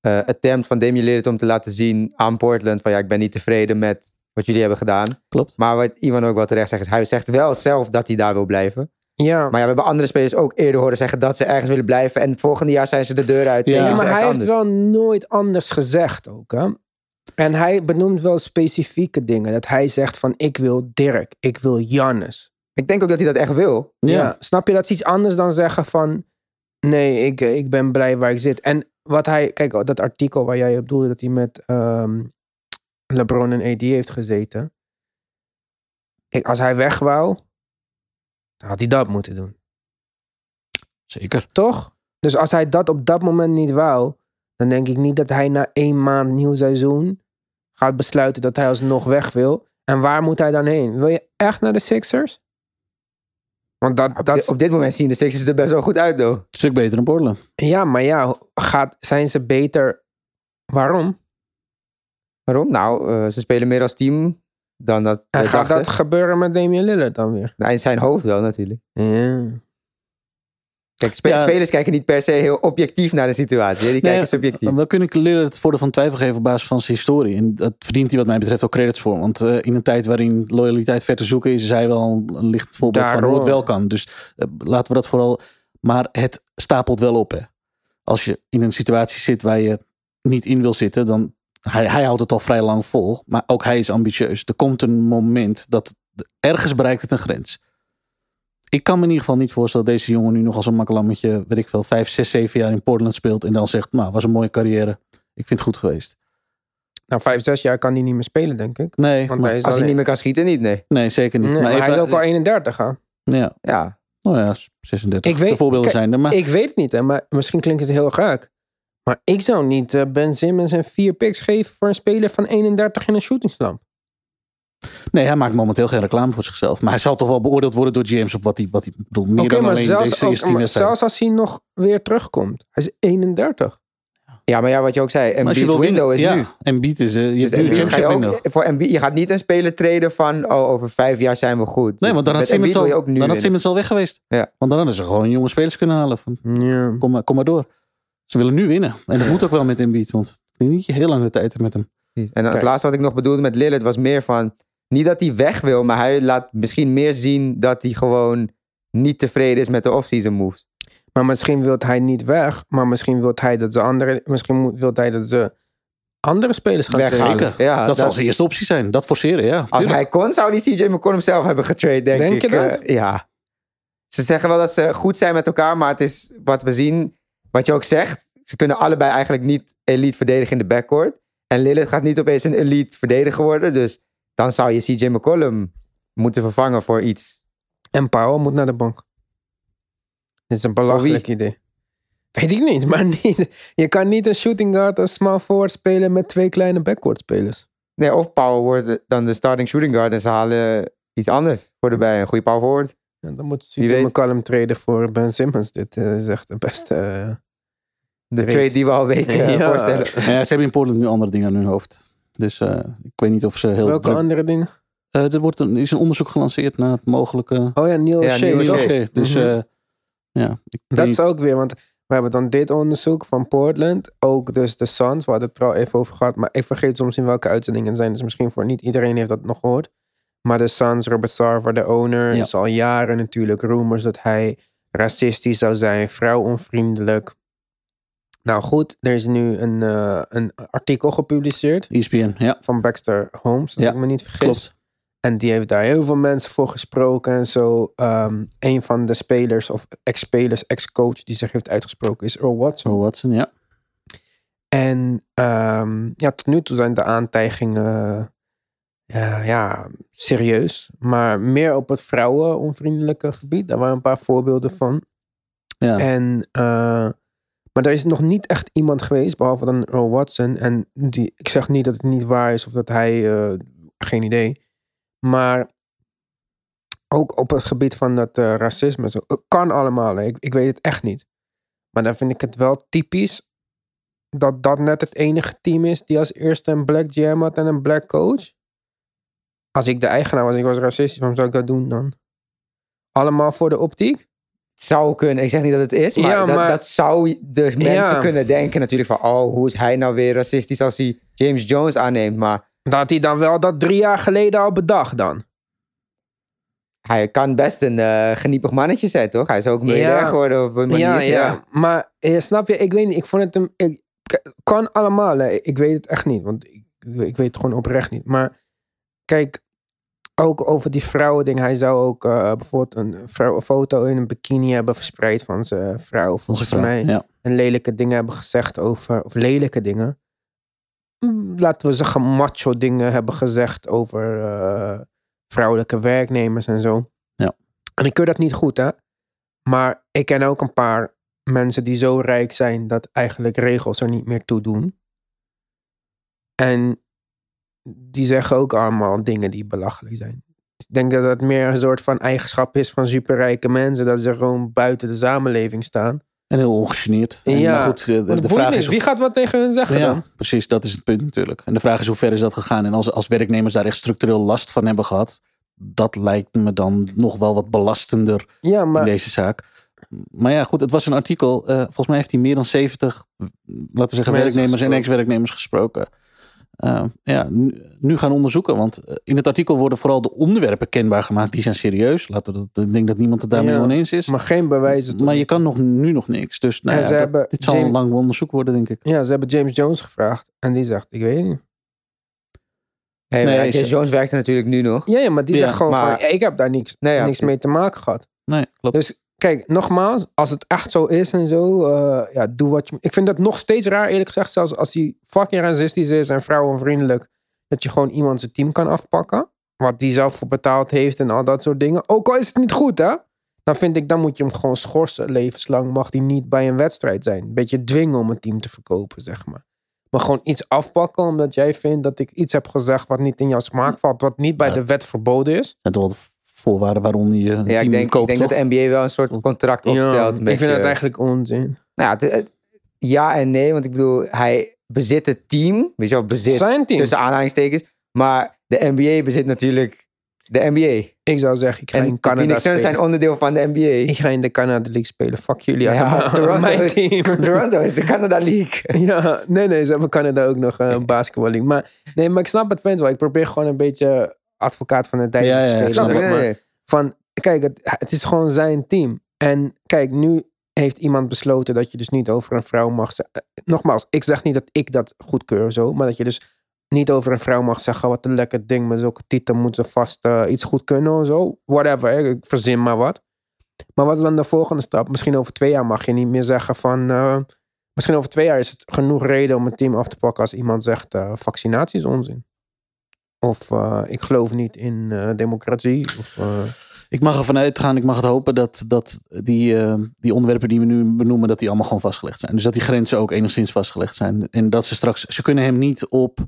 eh attempt van Damian Lillard om te laten zien aan Portland... van ja, ik ben niet tevreden met wat jullie hebben gedaan. Klopt. Maar wat Ivan ook wel terecht zegt, is hij zegt wel zelf dat hij daar wil blijven. Ja, Maar ja, we hebben andere spelers ook eerder horen zeggen dat ze ergens willen blijven. En het volgende jaar zijn ze de deur uit. Ja. Maar hij heeft anders. wel nooit anders gezegd ook. Hè? En hij benoemt wel specifieke dingen. Dat hij zegt van ik wil Dirk, ik wil Jannes. Ik denk ook dat hij dat echt wil. Ja. Ja. snap je? Dat is iets anders dan zeggen van nee, ik, ik ben blij waar ik zit. En wat hij, kijk, dat artikel waar jij op doelde dat hij met ehm, LeBron en AD heeft gezeten. Kijk, als hij weg wou, dan had hij dat moeten doen. Zeker. Toch? Dus als hij dat op dat moment niet wou, dan denk ik niet dat hij na één maand nieuw seizoen gaat besluiten dat hij alsnog weg wil. En waar moet hij dan heen? Wil je echt naar de Sixers? Want dat, Op, dat op dit moment zien de Sixers er best wel goed uit, though. Een stuk beter dan Portland. ja, maar ja, gaat, zijn ze beter? Waarom? Waarom? Nou, eh, ze spelen meer als team dan dat En gaat dachten. dat gebeuren met Damian Lillard dan weer? Nou, in zijn hoofd wel, natuurlijk. Ja. Kijk, spe- Ja. spelers kijken niet per se heel objectief naar de situatie. hè. Die kijken subjectief. We kunnen Lillard het voordeel van twijfel geven op basis van zijn historie. En dat verdient hij wat mij betreft ook credits voor. Want eh, in een tijd waarin loyaliteit ver te zoeken is, is hij wel een licht voorbeeld van hoe het Daarom. wel kan. Dus eh, laten we dat vooral... Maar het stapelt wel op, hè. Als je in een situatie zit waar je niet in wil zitten, dan... Hij, hij houdt het al vrij lang vol, maar ook hij is ambitieus. Er komt een moment dat ergens bereikt het een grens. Ik kan me in ieder geval niet voorstellen dat deze jongen nu nog als een makkelammetje, weet ik veel, vijf, zes, zeven jaar in Portland speelt en dan zegt, nou, was een mooie carrière. Ik vind het goed geweest. Nou, vijf, zes jaar kan hij niet meer spelen, denk ik. Nee, Want maar- hij is, Als hij niet meer kan schieten, niet, nee. nee zeker niet. Nee, maar maar even, hij is ook al 31, hè? Ja, Ja, nou ja, 36. Ik weet- de voorbeelden kijk, zijn er. Maar Ik weet het niet, hè, maar misschien klinkt het heel raak. Maar ik zou niet eh, Ben Simmons en vier picks geven voor een speler van 31 in een shootingslamp. nee, hij maakt momenteel geen reclame voor zichzelf. Maar hij zal toch wel beoordeeld worden door GM's op wat hij, wat hij ik bedoel, meer Oké, dan maar, alleen zelfs, deze ook- maar zelfs als hij nog weer terugkomt. Hij is 31. ja, maar ja, wat je ook zei. Maar als je Embiid's wil window winnen, is ja, nu. Embiid is, eh, je Dus nu Embiid ga je, ook, voor Embiid, je gaat niet een speler treden van oh, over vijf jaar zijn we goed. Nee, want dan had Simmons al, dan had winnen. Simmons al weg geweest. Ja. Want dan hadden ze gewoon jonge spelers kunnen halen. Van, Ja. kom, maar, kom maar door. Ze willen nu winnen. En dat moet ook wel met Embiid. Want ik denk niet je heel lang de tijd hebt met hem. Precies. En het Kijk. laatste wat ik nog bedoelde met Lillard was meer van... Niet dat hij weg wil, maar hij laat misschien meer zien dat hij gewoon niet tevreden is met de off-season moves. Maar misschien wil hij niet weg. Maar misschien wil hij dat ze andere. Misschien wil hij dat ze andere spelers gaan Weghalen. Zeker. Ja, dat, dat- zal zijn eerste optie zijn. Dat forceren, ja. Als Tuurlijk. hij kon, zou die CJ McCollum zelf hebben getrade, denk, Denk ik. je dat? Eh, ja. Ze zeggen wel dat ze goed zijn met elkaar, maar het is wat we zien, wat je ook zegt. Ze kunnen allebei eigenlijk niet elite verdedigen in de backcourt. En Lillard gaat niet opeens een elite verdediger worden. Dus dan zou je CJ McCollum moeten vervangen voor iets. En Powell moet naar de bank. Dit is een belachelijk idee. Weet ik niet, maar niet. Je kan niet een shooting guard als small forward spelen met twee kleine backcourt spelers. Nee, of Powell wordt dan de starting shooting guard en ze halen iets anders voor erbij. Een goede power forward. En dan moet weet. McCollum treden voor Ben Simmons. Dit eh, is echt de beste. eh, De trade die we al weken eh, Ja. voorstellen. Ja, ze hebben in Portland nu andere dingen aan hun hoofd. Dus eh, ik weet niet of ze heel... welke druk- andere dingen? Eh, er wordt een, is een onderzoek gelanceerd naar mogelijke... Oh ja, Neil Ja, Shea. Neil? Shea. Dus Mhm. eh, ja. Ik Dat is ook weer, want we hebben dan dit onderzoek van Portland. Ook dus de Suns, we hadden het er al even over gehad. Maar ik vergeet soms in welke uitzendingen het zijn. Dus misschien voor niet iedereen heeft dat nog gehoord. Maar de Suns, Robert Sarver, de owner, Ja. is al jaren natuurlijk rumors dat hij racistisch zou zijn, vrouwonvriendelijk. Nou goed, er is nu een, eh, een artikel gepubliceerd ESPN, ja, van Baxter Holmes, als Ja, ik me niet vergis. klopt. En die heeft daar heel veel mensen voor gesproken en zo. Ehm een van de spelers, of ex-spelers, ex-coach die zich heeft uitgesproken, is Earl Watson. Zo Watson, ja. En ehm, ja, tot nu toe zijn de aantijgingen ja, ja, serieus. Maar meer op het vrouwenonvriendelijke gebied. Daar waren een paar voorbeelden van. ja. En, eh, maar er is nog niet echt iemand geweest, behalve dan Earl Watson. En die, ik zeg niet dat het niet waar is of dat hij, eh, geen idee. Maar ook op het gebied van dat eh, racisme, zo, kan allemaal. Ik, ik weet het echt niet. Maar dan vind ik het wel typisch dat dat net het enige team is die als eerste een black jam had en een black coach. Als ik de eigenaar was, ik was racistisch, waarom zou ik dat doen dan? Allemaal voor de optiek? Zou kunnen. Ik zeg niet dat het is, maar, Ja, dat, maar- dat zou de mensen Ja. kunnen denken natuurlijk van... Oh, hoe is hij nou weer racistisch als hij James Jones aanneemt? Maar Dat had hij dan wel dat drie jaar geleden al bedacht dan. Hij kan best een uh, geniepig mannetje zijn, toch? Hij is ook miljardair ja. geworden op een manier. Ja, ja. maar eh, snap je, ik weet niet, ik vond het hem... Ik, kan allemaal, hè. ik weet het echt niet, want ik, ik weet het gewoon oprecht niet. Maar kijk, ook over die vrouwending. Hij zou ook uh, bijvoorbeeld een, vrouw, een foto in een bikini hebben verspreid van zijn vrouw. Volgens vrouw, mij. Ja. En lelijke dingen hebben gezegd over, of lelijke dingen. Mm, laten we zeggen, macho dingen hebben gezegd over uh, vrouwelijke werknemers en zo. Ja. En ik keur dat niet goed, hè. Maar ik ken ook een paar mensen die zo rijk zijn dat eigenlijk regels er niet meer toe doen. En die zeggen ook allemaal dingen die belachelijk zijn. Ik denk dat dat meer een soort van eigenschap is van superrijke mensen. Dat ze gewoon buiten de samenleving staan. En heel ongegeneerd. En ja, maar goed, de, de vraag is... Wie gaat wat tegen hun zeggen ja, dan? precies. Dat is het punt natuurlijk. En de vraag is hoe ver is dat gegaan? En als, als werknemers daar echt structureel last van hebben gehad... dat lijkt me dan nog wel wat belastender ja, maar... in deze zaak. Maar ja, goed, het was een artikel. Uh, volgens mij heeft hij meer dan 70, laten we zeggen, werknemers en ex-werknemers gesproken. Uh, ja, nu, gaan onderzoeken. Want eh, in het artikel worden vooral de onderwerpen kenbaar gemaakt. Die zijn serieus. Laten we dat, ik denk dat niemand het daarmee ja, oneens is. Maar geen bewijzen. Maar je kan nog, nu nog niks. Dus nou ja, dat, dit zal een lang onderzoek worden, denk ik. Ja, ze hebben James Jones gevraagd. En die zegt, ik weet niet. Hey, nee, James Jones werkt er natuurlijk nu nog. Ja, ja maar die zegt gewoon van, ik heb daar niks, nee, niks mee te maken gehad. Nee, klopt. Dus kijk, nogmaals, als het echt zo is en zo, uh, ja, doe wat je. Ik vind dat nog steeds raar, eerlijk gezegd, zelfs als hij fucking racistisch is en vrouwenvriendelijk, dat je gewoon iemand zijn team kan afpakken. Wat die zelf voor betaald heeft en al dat soort dingen. Ook al is het niet goed, hè? Dan vind ik, dan moet je hem gewoon schorsen. Levenslang mag hij niet bij een wedstrijd zijn. Een beetje dwingen om een team te verkopen, zeg maar. Maar gewoon iets afpakken omdat jij vindt dat ik iets heb gezegd wat niet in jouw smaak valt. Wat niet bij de wet verboden is. Het voorwaarden waarom je een ja, team ik denk, koopt, Ik denk dat de NBA wel een soort contract opstelt. Ja, ik vind het eigenlijk onzin. Nou ja, ja en nee, want ik bedoel, hij bezit het team. Weet je wel, bezit Zijn team. tussen aanhalingstekens. Maar de NBA bezit natuurlijk de NBA. Ik zou zeggen, ik ga en in Canada Phoenix Suns zijn onderdeel van de NBA. Ik ga in de Canada League spelen. Fuck jullie ja, Toronto, Mijn is, team. Toronto is de Canada League. ja, nee, nee, ze hebben Canada ook nog een basketball league. Maar, nee, maar ik snap het punt wel. Ik probeer gewoon een beetje advocaat van de tijd ja, spelen. Van, kijk, het, het is gewoon zijn team. En kijk, nu heeft iemand besloten dat je dus niet over een vrouw mag zeggen. Nogmaals, ik zeg niet dat ik dat goedkeur zo, maar dat je dus niet over een vrouw mag zeggen wat een lekker ding met zulke titel moet ze vast uh, iets goed kunnen of zo. Whatever, ik verzin maar wat. Maar wat is dan de volgende stap? Misschien over twee jaar mag je niet meer zeggen van. Uh, misschien over twee jaar is het genoeg reden om een team af te pakken als iemand zegt uh, vaccinatie is onzin. Of ik geloof niet in democratie. Of, ik mag ervan uitgaan, ik mag het hopen dat, dat die, die onderwerpen die we nu benoemen, dat die allemaal gewoon vastgelegd zijn. Dus dat die grenzen ook enigszins vastgelegd zijn. En dat ze straks, ze kunnen hem niet op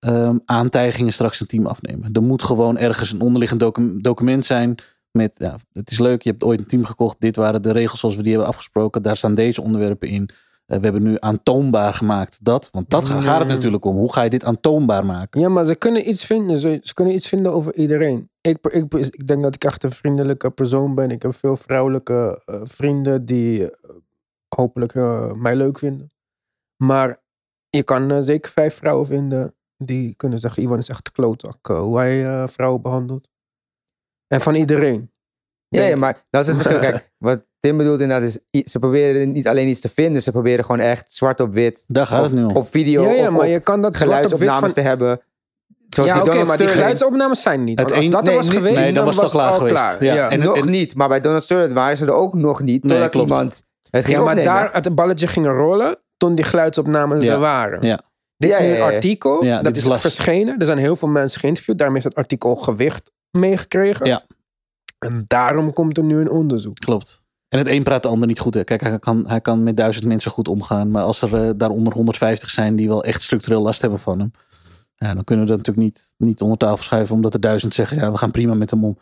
um, aantijgingen straks een team afnemen. Er moet gewoon ergens een onderliggend document zijn met, ja, het is leuk, je hebt ooit een team gekocht. Dit waren de regels zoals we die hebben afgesproken. Daar staan deze onderwerpen in. Uh, we hebben nu aantoonbaar gemaakt dat. Want dat gaat het natuurlijk om. Hoe ga je dit aantoonbaar maken? Ja, maar ze kunnen iets vinden. Ze, ze kunnen iets vinden over iedereen. Ik, ik, ik, denk dat ik echt een vriendelijke persoon ben. Ik heb veel vrouwelijke uh, vrienden die uh, hopelijk mij leuk vinden. Maar je kan zeker vijf vrouwen vinden die kunnen zeggen: Iwan is echt klootzak. hoe hij vrouwen behandelt. En van iedereen. Ja, ja, maar dat is het verschil. Kijk, wat Tim bedoelt inderdaad is, ze proberen niet alleen iets te vinden, ze proberen gewoon echt zwart op wit. Daar gaat het nu om. Op video ja, ja, of maar je kan dat geluidsopnames van... te hebben. Zoals ja, okay, maar die geluidsopnames zijn niet. Het als dat nee, was geweest, nee, dan, was het al klaar geweest. Klaar. Ja. ja. En, nog en, niet, maar bij Donald Sterling waren ze er ook nog niet. Totdat nee, iemand het ging Ja, maar opnemen. daar het balletje ging rollen, toen die geluidsopnames er waren. Ja. Dit is een artikel, dat is, is verschenen. Er zijn heel veel mensen geïnterviewd. Daarom heeft het artikel gewicht meegekregen. Ja. En daarom komt er nu een onderzoek. Klopt. En het een praat de ander niet goed. Hè. Kijk, hij kan, hij kan met duizend mensen goed omgaan. Maar als er uh, daaronder 150 zijn die wel echt structureel last hebben van hem. Ja, dan kunnen we dat natuurlijk niet, niet onder tafel schuiven. Omdat er duizend zeggen, ja, we gaan prima met hem om.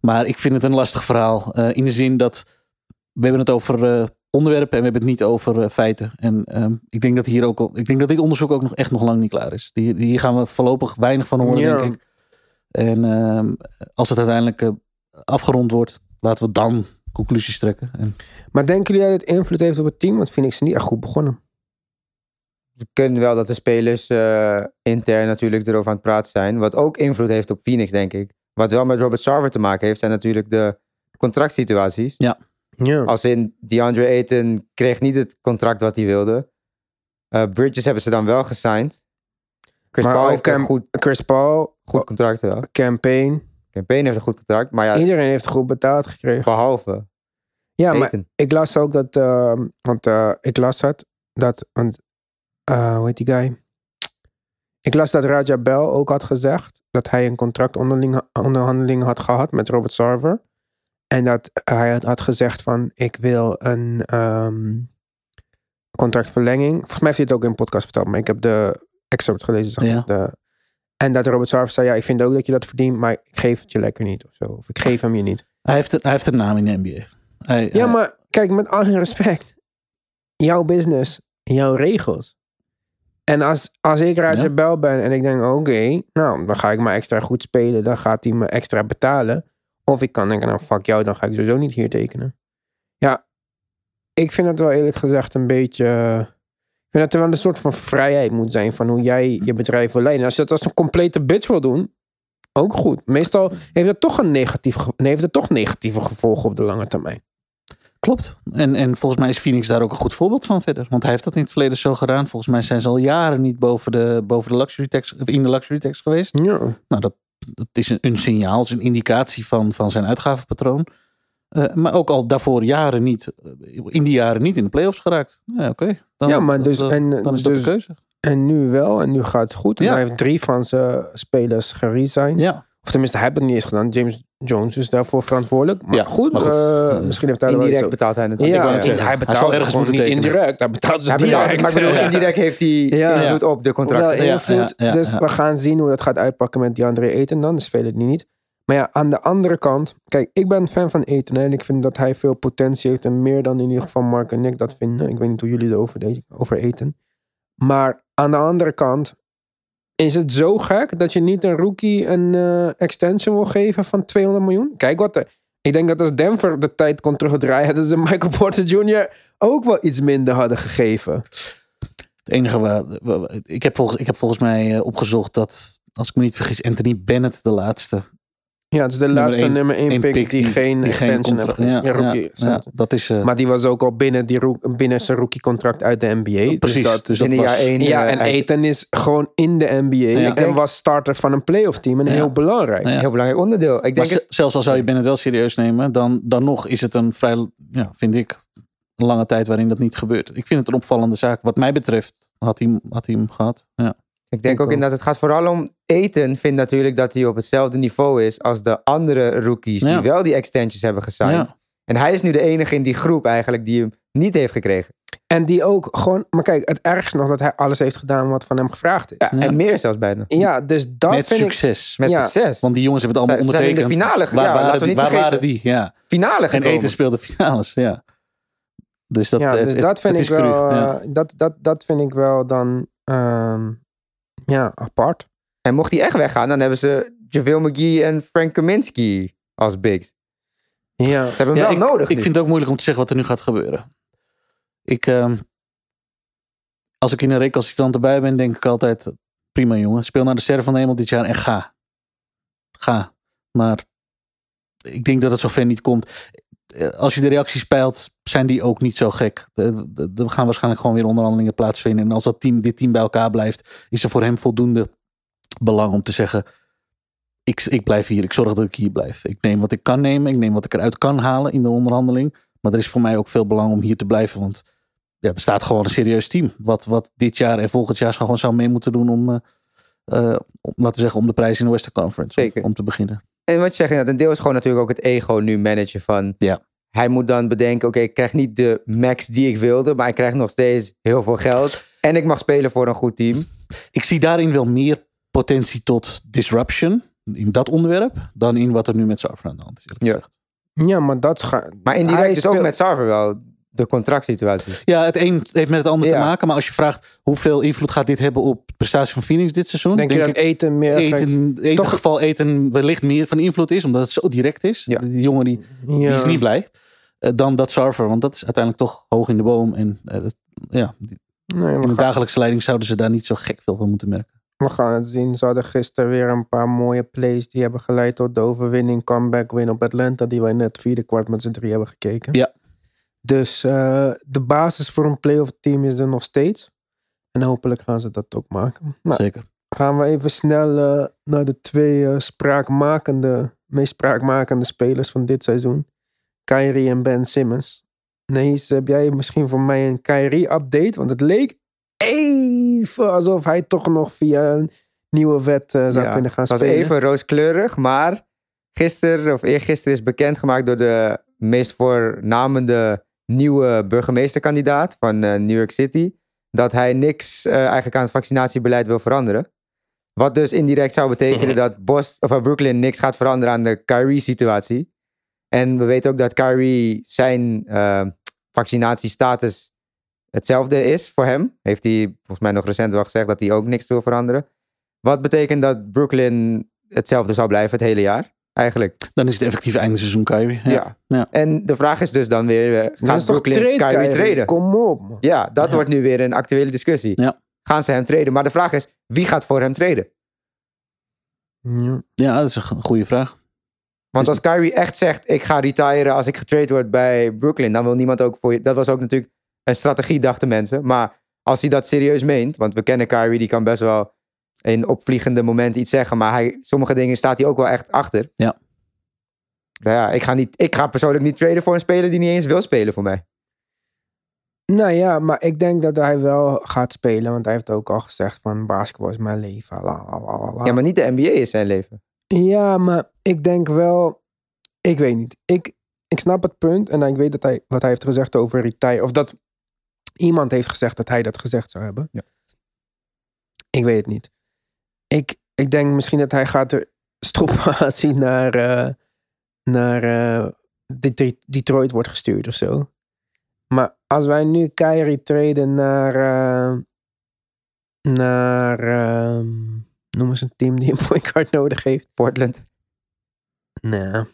Maar ik vind het een lastig verhaal. Uh, in de zin dat we hebben het over uh, onderwerpen en we hebben het niet over feiten. En ehm, ik denk dat hier ook ik denk dat dit onderzoek ook nog echt nog lang niet klaar is. Hier, hier gaan we voorlopig weinig van horen, ja. denk ik. En ehm, als het uiteindelijk afgerond wordt, laten we dan conclusies trekken. En... Maar denken jullie dat het invloed heeft op het team? Want ik ze niet echt goed begonnen. we kunnen wel dat de spelers uh, intern natuurlijk erover aan het praten zijn. Wat ook invloed heeft op Phoenix, denk ik. Wat wel met Robert Sarver te maken heeft, zijn natuurlijk de contractsituaties. Ja. Ja. Als in DeAndre Ayton kreeg niet het contract wat hij wilde. Uh, Bridges hebben ze dan wel gesigned. Chris Maar Paul heeft een goed, Chris Paul, goed contract wel. campaign. Campaign heeft een goed contract, maar ja, Iedereen heeft goed betaald gekregen. behalve Ja, maar ik las ook dat, ehm, want eh, ik las het, dat, want, eh, hoe heet die guy? Ik las dat Raja Bell ook had gezegd dat hij een contractonderhandeling had gehad met Robert Sarver. En dat hij had, had gezegd van, ik wil een ehm, contractverlenging. Volgens mij heeft hij het ook in een podcast verteld, maar ik heb de excerpt gelezen. Zeg maar, Ja. de, en dat Robert Sarver zei, ja, ik vind ook dat je dat verdient, maar ik geef het je lekker niet of zo. Of ik geef hem je niet. Hij heeft, hij heeft een naam in de NBA. Hij, Ja, hij- maar kijk, met alle respect. Jouw business, jouw regels. En als, als ik Raja Ja. Bell ben en ik denk, oké, nou, dan ga ik maar extra goed spelen. Dan gaat hij me extra betalen. Of ik kan denken, nou, fuck jou, dan ga ik sowieso niet hier tekenen. Ja, ik vind het wel eerlijk gezegd een beetje... Ik vind dat er wel een soort van vrijheid moet zijn van hoe jij je bedrijf wil leiden. En als je dat als een complete bitch wil doen, ook goed. Meestal heeft het toch een negatief, heeft het toch negatieve gevolgen op de lange termijn. Klopt. En, en volgens mij is Phoenix daar ook een goed voorbeeld van verder. Want hij heeft dat in het verleden zo gedaan. Volgens mij zijn ze al jaren niet boven de, boven de luxury tax, of in de luxury tax geweest. Ja. Nou, dat, dat is een, een signaal, is een indicatie van, van zijn uitgavenpatroon. Eh, maar ook al daarvoor jaren niet, eh, in die jaren niet in de playoffs geraakt. Ja, oké. Dan, Ja, maar dus- dan, en, dan is dat dus- de keuze. En nu wel, en nu gaat het goed. En Ja. hij heeft drie van zijn spelers geresigned. Ja, Of tenminste, hij heeft het niet eens gedaan. James Jones is daarvoor verantwoordelijk. Maar Ja, goed, maar goed. eh, misschien heeft hij wel iets indirect betaalt hij natuurlijk. Ja, zeggen, hij hij betaalt ergens gewoon niet indirect. Hij betaalt ze Hij betaalt, direct. maar ik bedoel, Ja. indirect heeft hij Ja. invloed op de contracten. Ja, invloed. ja, ja, dus ja. we gaan zien hoe dat gaat uitpakken met DeAndre Ayton dan. De speler die niet. Maar ja, aan de andere kant. Kijk, ik ben fan van hè, En ik vind dat hij veel potentie heeft. En meer dan in ieder geval Mark en ik dat vinden. Ik weet niet hoe jullie erover denken. Over Ayton. Maar aan de andere kant. Is het zo gek dat je niet een rookie een eh, extension wil geven van 200 miljoen? Kijk wat er... Ik denk dat als Denver de tijd kon terugdraaien... dat ze Michael Porter Jr. ook wel iets minder hadden gegeven. het enige waar, ik, heb volgens, ik heb volgens mij eh, opgezocht dat, als ik me niet vergis, Anthony Bennett de laatste Ja, het is de Nummer laatste één- nummer 1 één pick, die, geen die extension heeft. contract- Ja, Ja, rookie ja, extension. ja, dat is. eh, Maar die was ook al binnen, die binnen zijn rookie-contract uit de NBA. precies. Dus dat, dus dat in was, één. ja, en Ethan is gewoon in de NBA. Ja. En denk- was starter van een playoff team. En Ja. heel belangrijk. Ja. Heel belangrijk onderdeel. Ik Maar denk ze- het, zelfs al zou je Bennett wel serieus nemen, dan, dan nog is het een vrij, ja, vind ik, een lange tijd waarin dat niet gebeurt. Ik vind het een opvallende zaak. Wat mij betreft had hij, hem- had hij hem gehad. Ja. Ik denk Ik ook inderdaad, het gaat vooral om eten. Vindt natuurlijk dat hij op hetzelfde niveau is als de andere rookies Ja. die wel die extensions hebben gesigned. Ja. En hij is nu de enige in die groep eigenlijk die hem niet heeft gekregen. En die ook gewoon... Maar kijk, het ergste nog dat hij alles heeft gedaan wat van hem gevraagd is. Ja, Ja. En meer zelfs bijna. Ja, dus dat Met vind ik... succes. Met Ja. succes. Want die jongens hebben het allemaal Ze zijn in de ondertekend. finale ge- Waar, ja, waren, laten we die, niet waar vergeten. waren die? Ja. Finale En. Eten speelde finales, ja. Dus dat, ja, dus het- dat vind het ik cru, wel... ja. eh, dat, dat, dat vind ik wel dan... ehm, ja, apart. En mocht hij echt weggaan, dan hebben ze JaVale McGee en Frank Kaminsky als bigs. Ja. Ze hebben hem Ja, wel ik, nodig ik nu. vind het ook moeilijk om te zeggen wat er nu gaat gebeuren. Ik, ehm, als ik in een recalcitrant erbij ben, denk ik altijd... Prima jongen, speel naar de sterren van de hemel dit jaar en ga. Ga. Maar ik denk dat het zover niet komt. Eh, Als je de reacties peilt, zijn die ook niet zo gek. Er gaan waarschijnlijk gewoon weer onderhandelingen plaatsvinden. En als dat team, dit team bij elkaar blijft, is er voor hem voldoende belang om te zeggen... Ik, ik blijf hier, ik zorg dat ik hier blijf. Ik neem wat ik kan nemen, ik neem wat ik eruit kan halen in de onderhandeling. Maar er is voor mij ook veel belang om hier te blijven. Want ja, er staat gewoon een serieus team. Wat, wat dit jaar en volgend jaar gewoon zou mee moeten doen om, eh, eh, om, laten we zeggen, om de prijs in de Western Conference. Om, te beginnen. En wat je zegt, inderdaad, een deel is gewoon natuurlijk ook het ego nu managen van... Ja. Hij moet dan bedenken, oké, ik krijg niet de max die ik wilde, maar ik krijg nog steeds heel veel geld. En ik mag spelen voor een goed team. Ik zie daarin wel meer potentie tot disruption in dat onderwerp dan in wat er nu met Sarver aan de hand is. Ja. gezegd. Ja, maar dat gaat... Maar indirect is ook speelt- met Sarver wel de contractsituatie. Ja, het een heeft met het ander Ja. te maken. Maar als je vraagt hoeveel invloed gaat dit hebben op de prestatie van Phoenix dit seizoen, Denk, je dat ik eten meer... effect- eten, in ieder Toch- geval eten wellicht meer van invloed is, omdat het zo direct is. Ja. Die jongen die, die Ja. is niet blij. Eh, dan dat Sarver, want dat is uiteindelijk toch hoog in de boom. En eh, dat- ja, Nee, In de dagelijkse leiding zouden ze daar niet zo gek veel van moeten merken. we gaan het zien. Ze hadden gisteren weer een paar mooie plays die hebben geleid tot de overwinning. Comeback win op Atlanta, die wij net vierde kwart met z'n drie hebben gekeken. Ja. Dus eh, de basis voor een playoff team is er nog steeds. En hopelijk gaan ze dat ook maken. Nou, Zeker. gaan we even snel eh, naar de twee eh, spraakmakende, meest spraakmakende spelers van dit seizoen. Kyrie en Ben Simmons. Nee, heb jij misschien voor mij een Kyrie-update? Want het leek even alsof hij toch nog via een nieuwe wet zou Ja, kunnen gaan Het was spelen. even rooskleurig, maar gisteren of eergisteren is bekendgemaakt door de meest voornamende nieuwe burgemeesterkandidaat van eh, New York City. Dat hij niks eh, eigenlijk aan het vaccinatiebeleid wil veranderen. Wat dus indirect zou betekenen dat Boston, of eh, Brooklyn niks gaat veranderen aan de Kyrie-situatie. En we weten ook dat Kyrie zijn vaccinatiestatus hetzelfde is voor hem. Heeft hij volgens mij nog recent wel gezegd dat hij ook niks wil veranderen. Wat betekent dat Brooklyn hetzelfde zal blijven het hele jaar, eigenlijk. Dan is het effectief einde seizoen Kyrie. Ja. Ja. Ja. En de vraag is dus dan weer, eh, gaat is toch Brooklyn trade, Kyrie traden? Kom op. man. Ja, dat Ja. wordt nu weer een actuele discussie. Ja. Gaan ze hem traden? Maar de vraag is, wie gaat voor hem traden? Ja. Dat is een go- goede vraag. Want als Kyrie echt zegt, ik ga retiren als ik getrade word bij Brooklyn, dan wil niemand ook voor je... Dat was ook natuurlijk een strategie, dachten mensen. Maar als hij dat serieus meent, want we kennen Kyrie, die kan best wel in opvliegende momenten iets zeggen, maar hij, sommige dingen staat hij ook wel echt achter. Ja. Nou ja, ik ga, niet, ik ga persoonlijk niet traden voor een speler die niet eens wil spelen voor mij. Nou ja, maar ik denk dat hij wel gaat spelen. Want hij heeft ook al gezegd van basketbal is mijn leven. La, la, la, la, la. Ja, maar niet de NBA is zijn leven. Ja, maar ik denk wel. Ik weet niet. Ik, ik snap het punt. En ik weet dat hij, wat hij heeft gezegd over retire. Of dat iemand heeft gezegd dat hij dat gezegd zou hebben. Ja. Ik weet het niet. Ik, ik denk misschien dat hij gaat er stroppatie naar, eh, naar eh, Det- Detroit wordt gestuurd of zo. Maar als wij nu Kyrie treden naar. eh, naar. eh, noem eens een team die een point guard nodig heeft. Portland. Nee.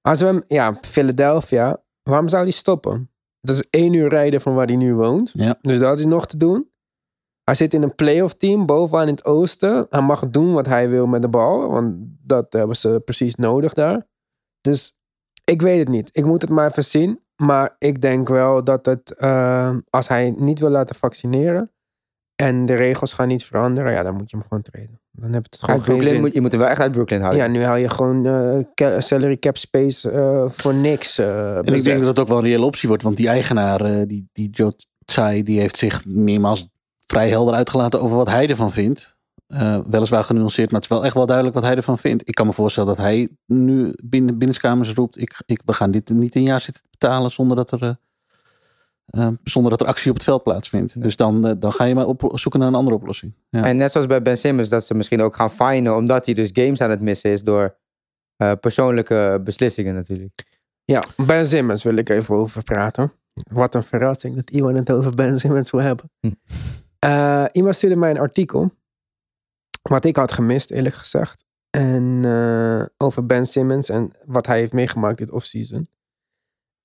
Als we hem, ja, Philadelphia, waarom zou hij stoppen? Dat is één uur rijden van waar hij nu woont. Ja. Dus dat is nog te doen. Hij zit in een playoff team bovenaan in het oosten. Hij mag doen wat hij wil met de bal, want dat hebben ze precies nodig daar. Dus ik weet het niet. Ik moet het maar even zien. Maar ik denk wel dat het, eh, als hij niet wil laten vaccineren en de regels gaan niet veranderen, ja, dan moet je hem gewoon treden. Dan heb je het gewoon Uit geen Brooklyn zin. moet, je moet hem wel echt uit Brooklyn houden. Ja, nu haal je gewoon eh, ca- salary cap space eh, voor niks. eh, En ik denk dat het ook wel een reële optie wordt. Want die eigenaar, eh, die, die Joe Tsai, die heeft zich meermaals vrij helder uitgelaten over wat hij ervan vindt. Eh, weliswaar genuanceerd, maar het is wel echt wel duidelijk wat hij ervan vindt. Ik kan me voorstellen dat hij nu binnen binnenskamers roept: ik, ik, we gaan dit niet een jaar zitten betalen zonder dat er, eh, eh, zonder dat er actie op het veld plaatsvindt. Dus dan, dan ga je maar op, zoeken naar een andere oplossing. Ja. En net zoals bij Ben Simmons, dat ze misschien ook gaan finen, omdat hij dus games aan het missen is door eh, persoonlijke beslissingen natuurlijk. Ja, Ben Simmons wil ik even over praten. Wat een verrassing dat iemand het over Ben Simmons wil hebben. Hm. Eh, iemand stuurde mij een artikel. Wat ik had gemist, eerlijk gezegd. En eh, over Ben Simmons en wat hij heeft meegemaakt dit offseason.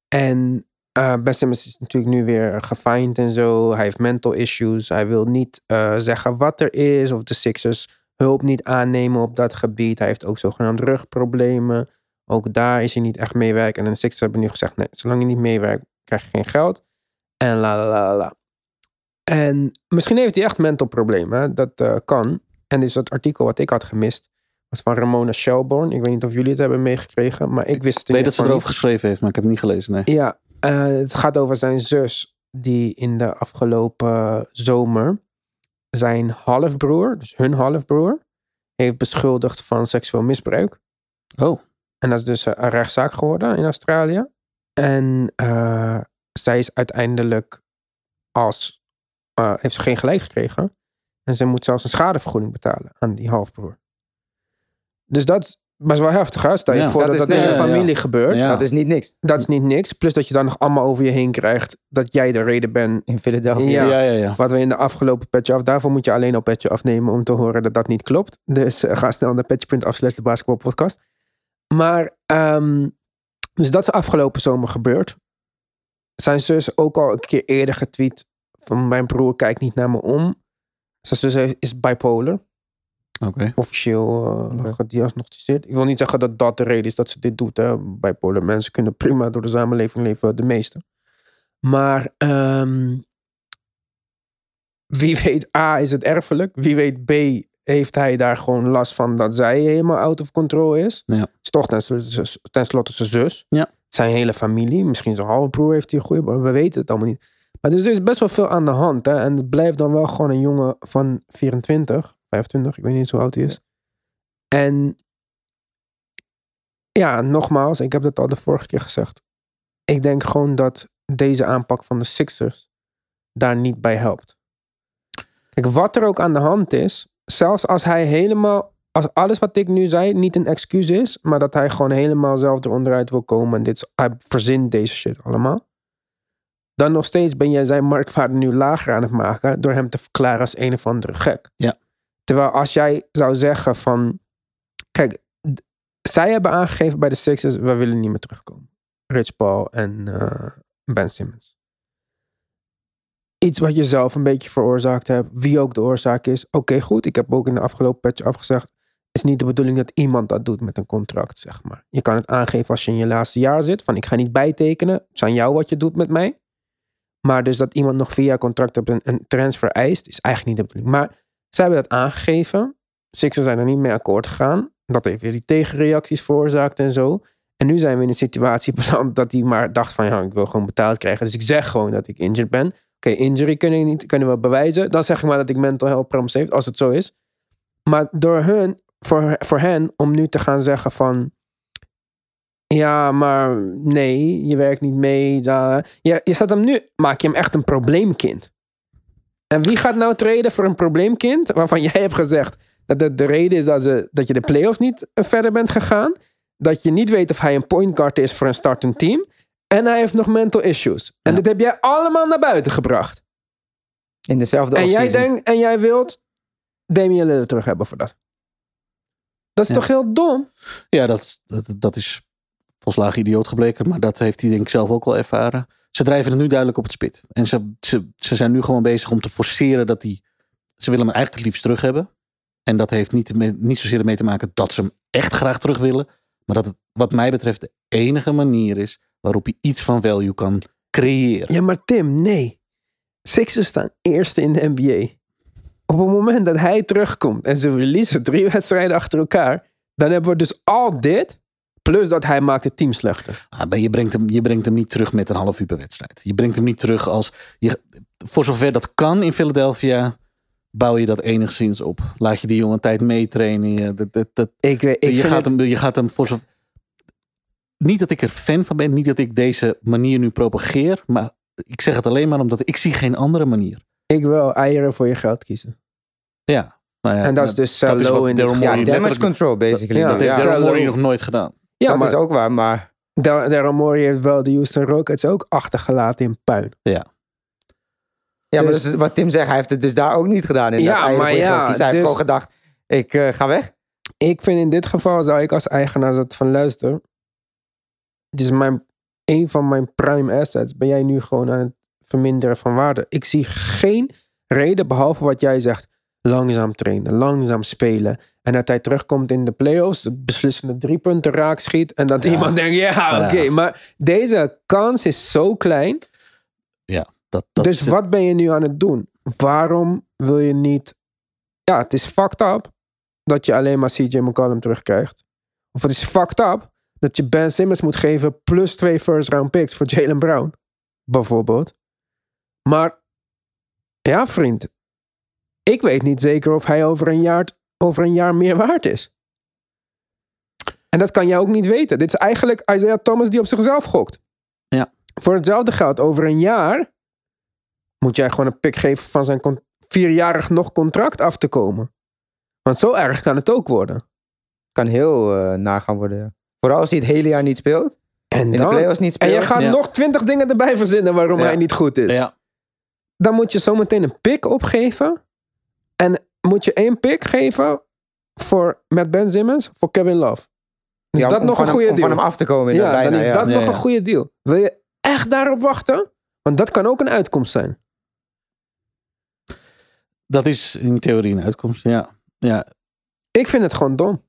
En eh, Ben Simmons is natuurlijk nu weer gefined en zo. Hij heeft mental issues. Hij wil niet zeggen wat er is. Of de Sixers hulp niet aannemen op dat gebied. Hij heeft ook zogenaamd rugproblemen. Ook daar is hij niet echt meewerken. En de Sixers hebben nu gezegd, nee, zolang je niet meewerkt, krijg je geen geld. En la la la la. En misschien heeft hij echt mental problemen. Dat eh, kan. En is het artikel wat ik had gemist. was van Ramona Shelburne. Ik weet niet of jullie het hebben meegekregen. Maar ik wist het weet dat ze erover geschreven heeft, maar ik heb het niet gelezen. Nee. ja, eh, het gaat over zijn zus, die in de afgelopen zomer zijn halfbroer, dus hun halfbroer, heeft beschuldigd van seksueel misbruik. Oh, En dat is dus eh, een rechtszaak geworden in Australië. En zij is uiteindelijk als, eh, heeft ze geen gelijk gekregen. En ze moet zelfs een schadevergoeding betalen aan die halfbroer. Dus dat best wel heftig, hè? Stel je Ja, voor dat dat in je familie gebeurt. Ja. Dat is niet niks Dat is niet niks. Plus dat je dan nog allemaal over je heen krijgt dat jij de reden bent. in Philadelphia. Ja. ja, ja, ja. Wat we in de afgelopen petje af. Daarvoor moet je alleen al petje afnemen om te horen dat dat niet klopt. Dus eh, ga snel naar petje.af slash de basketbalpodcast. Maar, ehm, dus dat is afgelopen zomer gebeurd. Zijn zus ook al een keer eerder getweet van mijn broer kijkt niet naar me om. Zijn zus is bipolar. Oké. Officieel uh, gediagnosticeerd. Ik wil niet zeggen dat dat de reden is dat ze dit doet. Hè. Bipolar mensen kunnen prima door de samenleving leven, de meeste. Maar ehm, wie weet, A, is het erfelijk. Wie weet, B, heeft hij daar gewoon last van dat zij helemaal out of control is. Ja. Het is toch tenslotte zijn zus. Ja. Zijn hele familie. Misschien zijn halfbroer heeft hij een goede... We weten het allemaal niet. Maar dus er is best wel veel aan de hand. Hè? En het blijft dan wel gewoon een jongen van 24, 25. Ik weet niet hoe oud hij is. En ja, nogmaals, ik heb dat al de vorige keer gezegd. Ik denk gewoon dat deze aanpak van de Sixers daar niet bij helpt. Kijk, wat er ook aan de hand is, zelfs als hij helemaal, als alles wat ik nu zei niet een excuus is, maar dat hij gewoon helemaal zelf eronderuit wil komen en dit, hij verzint deze shit allemaal, dan nog steeds ben jij zijn marktwaarde nu lager aan het maken door hem te verklaren als een of andere gek. Ja. Terwijl als jij zou zeggen van, kijk, zij hebben aangegeven bij de Sixers, we willen niet meer terugkomen. Rich Paul en uh, Ben Simmons iets wat je zelf een beetje veroorzaakt hebt, wie ook de oorzaak is. Oké, goed. Ik heb ook in de afgelopen patch afgezegd. is niet de bedoeling dat iemand dat doet met een contract, zeg maar. Je kan het aangeven als je in je laatste jaar zit. Van ik ga niet bijtekenen. Het is aan jou wat je doet met mij. Maar dus dat iemand nog via contract op een, een transfer eist, is eigenlijk niet de bedoeling. Maar zij hebben dat aangegeven. Sixers zijn er niet mee akkoord gegaan. Dat heeft weer die tegenreacties veroorzaakt en zo. En nu zijn we in een situatie beland dat hij maar dacht van ja, ik wil gewoon betaald krijgen. Dus ik zeg gewoon dat ik injured ben. Oké, injury kunnen, niet, kunnen we bewijzen. Dan zeg ik maar dat ik mental health problems heeft, als het zo is. Maar door hun, voor, voor hen, om nu te gaan zeggen van... Ja, maar nee, je werkt niet mee. Da, je, je zet hem nu, maak je hem echt een probleemkind. En wie gaat nou treden voor een probleemkind? Waarvan jij hebt gezegd dat het de reden is dat, ze, dat je de playoffs niet verder bent gegaan. Dat je niet weet of hij een point guard is voor een startend team. En hij heeft nog mental issues. En dit heb jij allemaal naar buiten gebracht. In dezelfde en jij denkt En jij wilt Damian Lillard terug hebben voor dat. Dat is toch heel dom? Ja, dat, dat, dat is volslagen idioot gebleken. Maar dat heeft hij denk ik zelf ook wel ervaren. Ze drijven het nu duidelijk op het spit. En ze, ze, ze zijn nu gewoon bezig om te forceren dat hij... Ze willen hem eigenlijk het liefst terug hebben. En dat heeft niet, niet zozeer ermee te maken dat ze hem echt graag terug willen. Maar dat het wat mij betreft de enige manier is waarop je iets van value kan creëren. Ja, maar Tim, nee. Sixers staan eerste in de NBA. Op het moment dat hij terugkomt en ze verliezen drie wedstrijden achter elkaar, dan hebben we dus al dit. Plus dat hij maakt het team slechter. Ah, je, brengt hem, je brengt hem niet terug met een half uur per wedstrijd. Je brengt hem niet terug als. Je, voor zover dat kan in Philadelphia, bouw je dat enigszins op. Laat je die jongen tijd meetrainen. Dat, dat, dat, ik weet, ik je, gaat hem, je gaat hem voor zover niet dat ik er fan van ben, niet dat ik deze manier nu propageer, maar ik zeg het alleen maar omdat ik zie geen andere manier. Ik wil eieren voor je geld kiezen. Ja. Nou ja en dat is dus dat is in de Ja, damage control basically. Ja, dat heeft Daryl Morey nog nooit gedaan. Ja, dat maar, is ook waar, maar... Daryl Morey heeft wel de Houston Rockets ook achtergelaten in puin. Ja. Ja, maar dus, wat Tim zegt, hij heeft het dus daar ook niet gedaan. In ja, dat maar ja. Dus, hij heeft gewoon gedacht, ik uh, ga weg. Ik vind in dit geval zou ik als eigenaar dat van luister het is mijn, een van mijn prime assets. Ben jij nu gewoon aan het verminderen van waarde? Ik zie geen reden, behalve wat jij zegt. Langzaam trainen, langzaam spelen. En dat hij terugkomt in de playoffs, het beslissende drie punten raak schiet. En dat iemand denkt, ja, oké. Maar deze kans is zo klein. Ja, dat, dat dus wat ben je nu aan het doen? Waarom wil je niet... Ja, het is fucked up dat je alleen maar CJ McCollum terugkrijgt. Of het is fucked up dat je Ben Simmons moet geven plus twee first round picks voor Jalen Brown. Bijvoorbeeld. Maar ja, vriend. Ik weet niet zeker of hij over een jaar, over een jaar meer waard is. En dat kan jij ook niet weten. Dit is eigenlijk Isaiah Thomas die op zichzelf gokt. Ja. Voor hetzelfde geld over een jaar moet jij gewoon een pick geven van zijn vierjarig nog contract af te komen. Want zo erg kan het ook worden. Kan heel uh, nagaan worden. Vooral als hij het hele jaar niet speelt. En in de playoffs niet speelt. En je gaat nog twintig dingen erbij verzinnen waarom hij niet goed is. Ja. Dan moet je zometeen een pick opgeven. En moet je één pick geven voor met Ben Simmons voor Kevin Love. Is ja, dat nog een goede deal? Om van hem af te komen. Ja, bijna, dan is dat nog een goede deal. Wil je echt daarop wachten? Want dat kan ook een uitkomst zijn. Dat is in theorie een uitkomst, ja. ja. Ik vind het gewoon dom.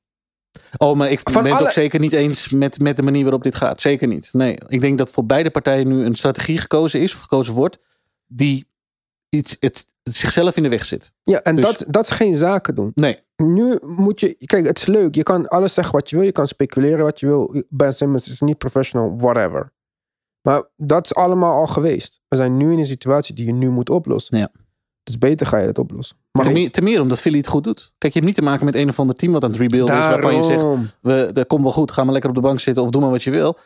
Oh, maar ik Van ben het alle- ook zeker niet eens met, met de manier waarop dit gaat. Zeker niet. Nee, ik denk dat voor beide partijen nu een strategie gekozen is, of gekozen wordt, die iets, het zichzelf in de weg zit. Ja, en Dus- dat, dat is geen zaken doen. Nee, Nu moet je... Kijk, het is leuk. Je kan alles zeggen wat je wil. Je kan speculeren wat je wil. Ben Simmons is niet professional, whatever. Maar dat is allemaal al geweest. We zijn nu in een situatie die je nu moet oplossen. Ja. Dus beter ga je het oplossen. Maar ten meer, ten meer omdat Philly het goed doet. Kijk, je hebt niet te maken met een of ander team wat aan het rebuilden is, waarvan je zegt, we, dat komt wel goed, ga maar lekker op de bank zitten of doe maar wat je wil.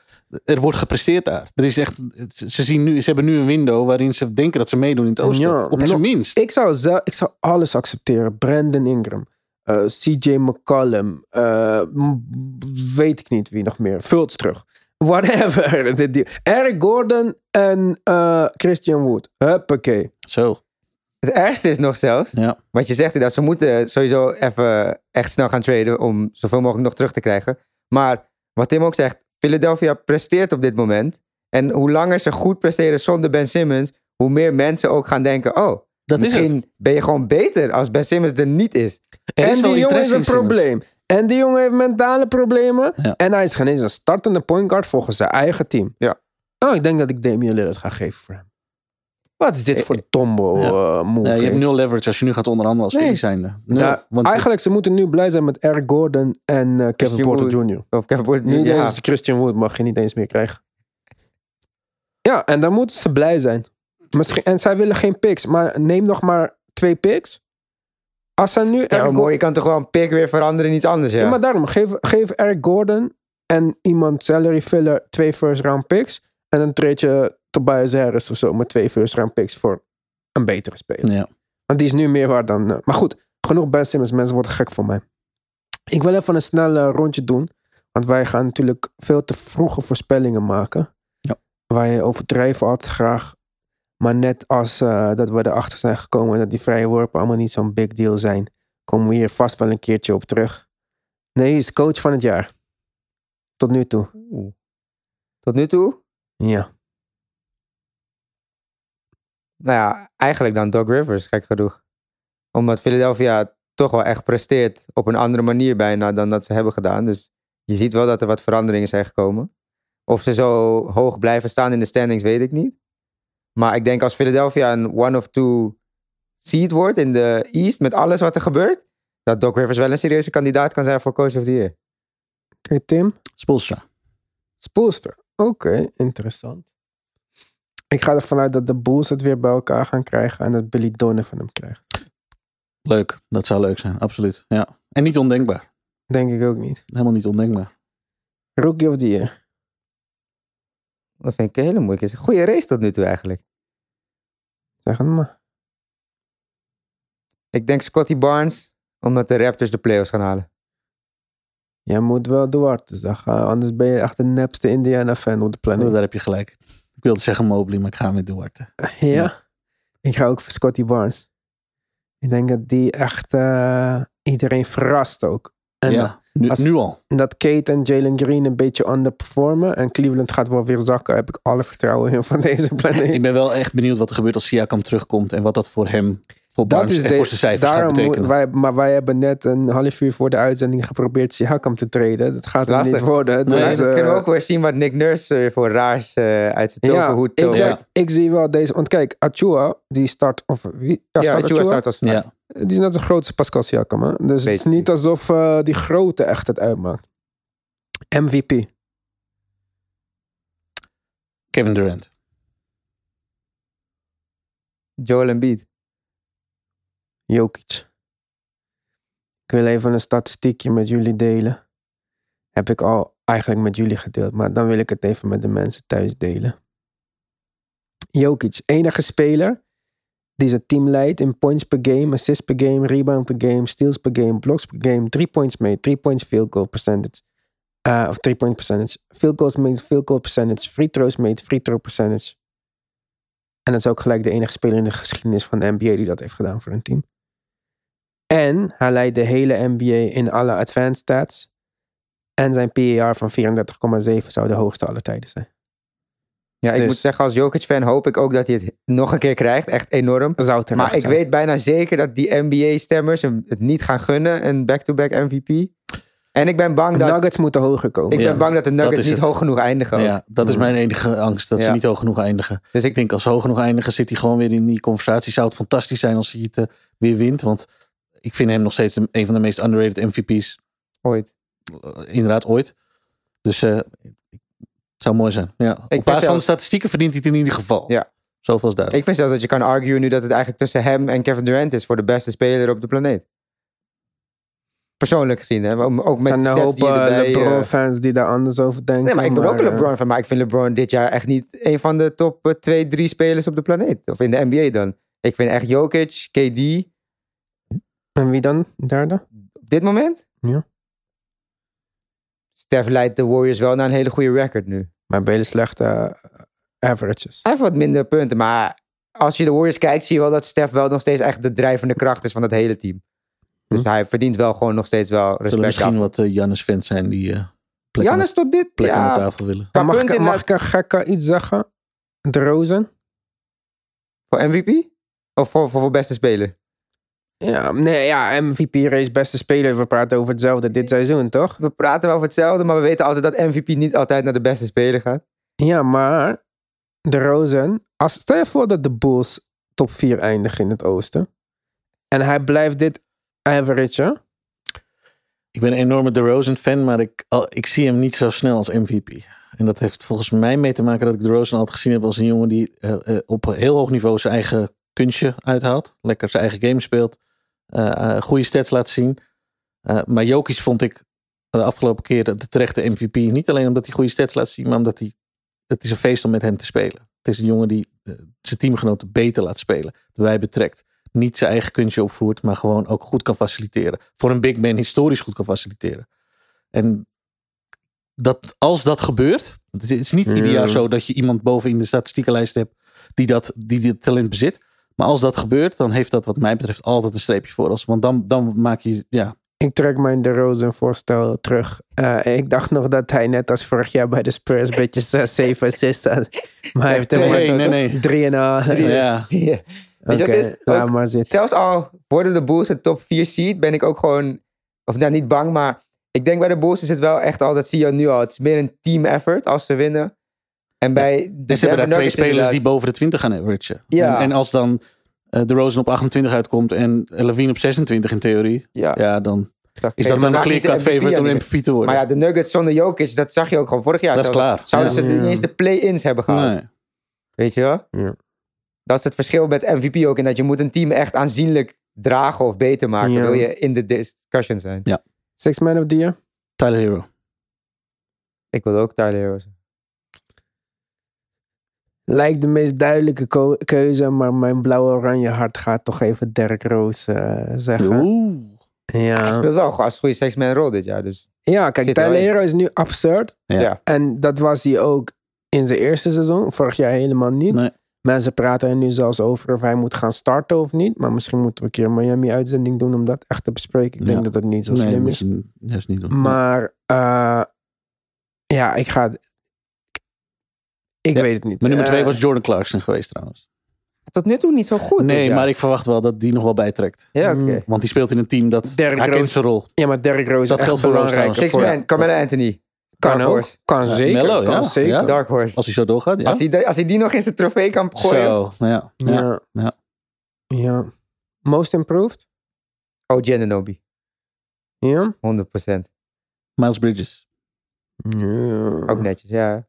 Er wordt gepresteerd daar. Er is echt, ze, zien nu, ze hebben nu een window waarin ze denken dat ze meedoen in het oosten. Ja, op zijn minst. Ik zou, zelf, ik zou alles accepteren. Brandon Ingram. eh, CJ McCollum. eh, weet ik niet wie nog meer. Fultz terug. Whatever. Eric Gordon en eh, Christian Wood. Huppakee. Zo, Het ergste is nog zelfs, ja. wat je zegt, dat ze moeten sowieso even echt snel gaan traden om zoveel mogelijk nog terug te krijgen. Maar wat Tim ook zegt, Philadelphia presteert op dit moment. En hoe langer ze goed presteren zonder Ben Simmons, hoe meer mensen ook gaan denken, oh, Dat is misschien ben je gewoon beter als Ben Simmons er niet is. Er is en wel die jongen heeft een probleem. En die jongen heeft mentale problemen. Ja. En hij is geen eens een startende point guard volgens zijn eigen team. Ja. Oh, ik denk dat ik Damian Lillard ga geven voor hem. Wat is dit voor tombo Ja. eh, move? Je hebt nul leverage als je nu gaat onderhandelen als Nee. Zijnde. Nul. Daar- want eigenlijk, ze moeten nu blij zijn met Eric Gordon en eh, Kevin Christian Porter Wood. Jr. Of Kevin Porter, Niet ja. Christian Wood mag je niet eens meer krijgen. Ja, en dan moeten ze blij zijn. Misschien, en zij willen geen picks, maar neem nog maar twee picks. Als ze nu... Ja, mooi, je kan toch wel een pick weer veranderen in iets anders, ja. Ja, maar daarom, geef, geef Eric Gordon en iemand salary filler twee first round picks. En dan treed je Tobias Harris of zo met twee first round picks voor een betere speler. ja. Want die is nu meer waard dan... eh, maar goed, genoeg Ben Simmons. Mensen worden gek van mij. Ik wil even een snel eh, rondje doen. Want wij gaan natuurlijk veel te vroege voorspellingen maken. Ja. Wij overdrijven altijd graag. Maar net als eh, dat we erachter zijn gekomen dat die vrije worpen allemaal niet zo'n big deal zijn, komen we hier vast wel een keertje op terug. Nee, is coach van het jaar. Tot nu toe. Tot nu toe? Ja. Nou ja, eigenlijk dan Doc Rivers, gek genoeg. Omdat Philadelphia toch wel echt presteert op een andere manier bijna dan dat ze hebben gedaan. Dus je ziet wel dat er wat veranderingen zijn gekomen. Of ze zo hoog blijven staan in de standings, weet ik niet. Maar ik denk als Philadelphia een one of two seed wordt in de East met alles wat er gebeurt, dat Doc Rivers wel een serieuze kandidaat kan zijn voor Coach of the Year. Oké, Tim. Spoelstra. Spoelster. Oké, interessant. Ik ga ervan uit dat de Bulls het weer bij elkaar gaan krijgen en dat Billy Donovan hem krijgt. Leuk, dat zou leuk zijn, absoluut. Ja. En niet ondenkbaar. Denk ik ook niet. Helemaal niet ondenkbaar. Rookie of the Year. Dat vind ik een hele moeilijke. Het is een goede race tot nu toe eigenlijk. Zeg het maar. Ik denk Scotty Barnes, omdat de Raptors de playoffs gaan halen. Jij moet wel ga, anders ben je echt de nepste Indiana-fan op de Oh, planeet. daar heb je gelijk. Ik wilde zeggen Mobley, maar ik ga met Duarte. Ja? Ik ga ook voor Scotty Barnes. Ik denk dat die echt eh, iedereen verrast ook. En ja, nu, als- nu al. dat Kate en Jalen Green een beetje underperformen en Cleveland gaat wel weer zakken, heb ik alle vertrouwen in van deze planeet. Ik ben wel echt benieuwd wat er gebeurt als Siakam terugkomt. En wat dat voor hem, voor Barnes, echt de- voor zijn cijfers daarom moet- betekenen. wij, maar wij hebben net een half uur voor de uitzending geprobeerd Siakam te treden. Dat gaat Lastig. niet worden. Nee, Dus, dan eh, kunnen we ook weer zien wat Nick Nurse eh, voor raars eh, uit zijn ja, toverhoed ik, tovert. Ja. ik zie wel deze. Want kijk, Achua, die start. Of wie? Ja, Ja, start Achua Achua. start als ja, Die is net zo groot als Pascal Siakam. Hè? Dus het is niet alsof eh, die grote echt het uitmaakt. MVP. Kevin Durant. Joel Embiid. Jokic. Ik wil even een statistiekje met jullie delen. Heb ik al eigenlijk met jullie gedeeld, maar dan wil ik het even met de mensen thuis delen. Jokic, enige speler die zijn team leidt in points per game, assists per game, rebound per game, steals per game, blocks per game, three points made, three points field goal percentage. Uh, of three point percentage. Field goals made, field goal percentage. Free throws made, free throw percentage. En dat is ook gelijk de enige speler in de geschiedenis van de NBA die dat heeft gedaan voor een team. En hij leidt de hele NBA in alle advanced stats. En zijn PER van 34,7 zou de hoogste aller tijden zijn. Ja, ik Dus- moet zeggen, als Jokic-fan hoop ik ook dat hij het nog een keer krijgt. Echt enorm. Maar ik zijn. weet bijna zeker dat die NBA-stemmers hem het niet gaan gunnen. Een back-to-back MVP. En ik ben bang De dat, Nuggets moeten hoger komen. ik Ja, ben bang dat de Nuggets niet het. hoog genoeg eindigen. Ja, dat is mijn enige angst. Dat ze niet hoog genoeg eindigen. Dus Ik ik, denk als ze hoog genoeg eindigen, zit hij gewoon weer in die conversatie. Zou het fantastisch zijn als hij het eh, weer wint. Want ik vind hem nog steeds een een van de meest underrated MVP's ooit. eh, inderdaad ooit. Dus eh, het zou mooi zijn. Ja. Op basis van de statistieken verdient hij het in ieder geval. Ja. Zoveel is duidelijk. Ik vind zelfs dat je kan arguen nu dat het eigenlijk tussen hem en Kevin Durant is voor de beste speler op de planeet. Persoonlijk gezien, hè? Ook met stats hoop die eh, erbij... LeBron-fans die daar anders over denken. Nee, maar ik ben ook een eh, LeBron fan. Maar ik vind LeBron dit jaar echt niet een van de top eh, twee, drie spelers op de planeet. Of in de NBA dan. Ik vind echt Jokic, KD, En wie dan? Derde? op dit moment. Ja. Steph leidt de Warriors wel naar een hele goede record nu. Maar bij hele slechte eh, averages. Hij heeft wat minder punten, maar als je de Warriors kijkt, zie je wel dat Steph wel nog steeds echt de drijvende kracht is van het hele team. Dus Hm. hij verdient wel gewoon nog steeds wel Er zullen respect misschien af. wat uh, Jannes-fans zijn die uh, plek, Jannes tot dit, plek aan de ja, tafel willen. qua mag, punten ik, mag ik een gekke iets zeggen? De Rozen? voor MVP? Of voor, voor, voor beste speler? Ja, nee, ja, MVP race beste speler. We praten over hetzelfde dit seizoen, toch? We praten wel over hetzelfde, maar we weten altijd dat MVP niet altijd naar de beste speler gaat. Ja, maar de Rozen. Als, stel je voor dat de Bulls top 4 eindigen in het oosten. En hij blijft dit average. Ik ben een enorme DeRozan fan, maar ik, al, ik zie hem niet zo snel als MVP. En dat heeft volgens mij mee te maken dat ik DeRozan altijd gezien heb als een jongen die uh, uh, op heel hoog niveau zijn eigen kunstje uithaalt. Lekker zijn eigen game speelt. Uh, goede stats laat zien. Uh, maar Jokic vond ik de afgelopen keer de terechte MVP. Niet alleen omdat hij goede stats laat zien, maar omdat hij... Het is een feest om met hem te spelen. Het is een jongen die zijn teamgenoten beter laat spelen. Erbij betrekt. Niet zijn eigen kunstje opvoert, maar gewoon ook goed kan faciliteren. Voor een big man historisch goed kan faciliteren. En dat, als dat gebeurt... Het is niet ieder jaar zo dat je iemand boven in de statistiekenlijst hebt... die dat die dit talent bezit. Maar als dat gebeurt, dan heeft dat wat mij betreft altijd een streepje voor ons. Want dan, dan maak je, ja... Ik trek mijn De Rozen voorstel terug. Uh, ik dacht nog dat hij net als vorig jaar bij de Spurs een beetje 6, 7 assists had. Maar hij heeft er nee, nee, nee. 3 en al. Ja. ja. Oké, okay, laat maar zitten. Zelfs al worden de Bulls een top 4 seed, ben ik ook gewoon... Of nou, niet bang, maar... Ik denk bij de Bulls is het wel echt al, dat zie je nu al. Het is meer een team effort als ze winnen. En bij de ze hebben daar twee spelers inderdaad... die boven de 20 gaan averagen. Ja. En, en als dan uh, de Rosen op 28 uitkomt en Levine op 26 in theorie, ja, ja dan is dat dan een clear-cut favorite om MVP te worden. Maar ja, de Nuggets zonder Jokic, dat zag je ook gewoon vorig jaar. Dat is klaar. Zouden ja. ze niet eens de play-ins hebben gehad. Nee. Weet je wel? Ja. Dat is het verschil met MVP ook. En dat je moet een team echt aanzienlijk dragen of beter maken. Ja. Wil je in de discussion zijn. Ja. Six Man of the Year? Tyler Hero. Ik wil ook Tyler Hero zijn. Lijkt de meest duidelijke keuze, maar mijn blauw-oranje hart gaat toch even Derek Rose uh, zeggen. Oeh. Ja. Hij speelt wel als goede six-man rol dit jaar. Dus. Ja, kijk, Tyler Hero is nu absurd. Ja. ja. En dat was hij ook in zijn eerste seizoen. Vorig jaar helemaal niet. Nee. Mensen praten er nu zelfs over of hij moet gaan starten of niet. Maar misschien moeten we een keer een Miami-uitzending doen om dat echt te bespreken. Ik denk Ja. dat dat niet zo nee, slim is. je juist niet doen. Maar uh, ja, ik ga... Ik Ja. weet het niet. Mijn nummer twee was Jordan Clarkson geweest trouwens. Tot nu toe niet zo goed. Nee, jaar. maar ik verwacht wel dat die nog wel bijtrekt. Ja, oké. Mm. Want die speelt in een team dat Derrick hij kent zijn rol. Ja, maar Derrick Rose Dat is geldt voor Rose trouwens. Six voor- man, Carmelo Anthony. Kan Dark ook. Horse. Kan zeker. Kan ja. zeker. Ja. Dark Horse. Als hij zo doorgaat, ja. Als, hij, als hij die nog in zijn trofee kan gooien. Zo, ja. ja. Ja. Ja. ja. Most improved? Oh, Giannobi. Ja. 100%. Miles Bridges. ja. Ook netjes, ja.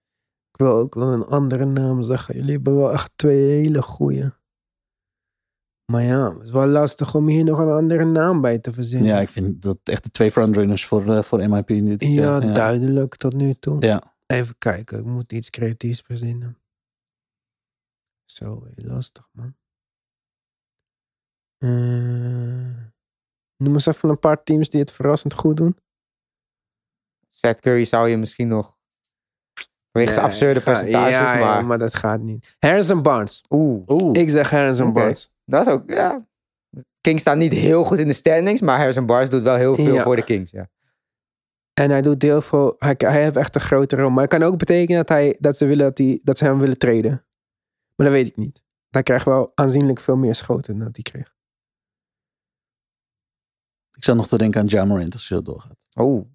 Ik wil ook wel een andere naam zeggen. Jullie hebben wel echt twee hele goeie. Maar ja, het is wel lastig om hier nog een andere naam bij te verzinnen. Ja, ik vind dat echt de twee frontrunners voor, uh, voor MIP. Dit, ja, duidelijk tot nu toe. Ja. Even kijken, ik moet iets creatiefs verzinnen. Zo, heel lastig man. Uh, noem eens even een paar teams die het verrassend goed doen. Seth Curry zou je misschien nog... Zijn absurde ga- percentages, ja, ja, maar... maar dat gaat niet. Harrison Barnes. Oeh, Oeh. Ik zeg Harrison. Barnes. dat is ook... Ja. Kings staan niet heel goed in de standings, maar Harrison Barnes doet wel heel veel Ja. voor de Kings, ja. En hij doet heel veel. Hij, hij heeft echt een grote rol. Maar het kan ook betekenen dat, hij, dat, ze willen dat, hij, dat ze hem willen treden. Maar dat weet ik niet. Hij krijgt wel aanzienlijk veel meer schoten dan hij kreeg. Ik zou nog te denken aan Jamarant als je zo doorgaat. Oh.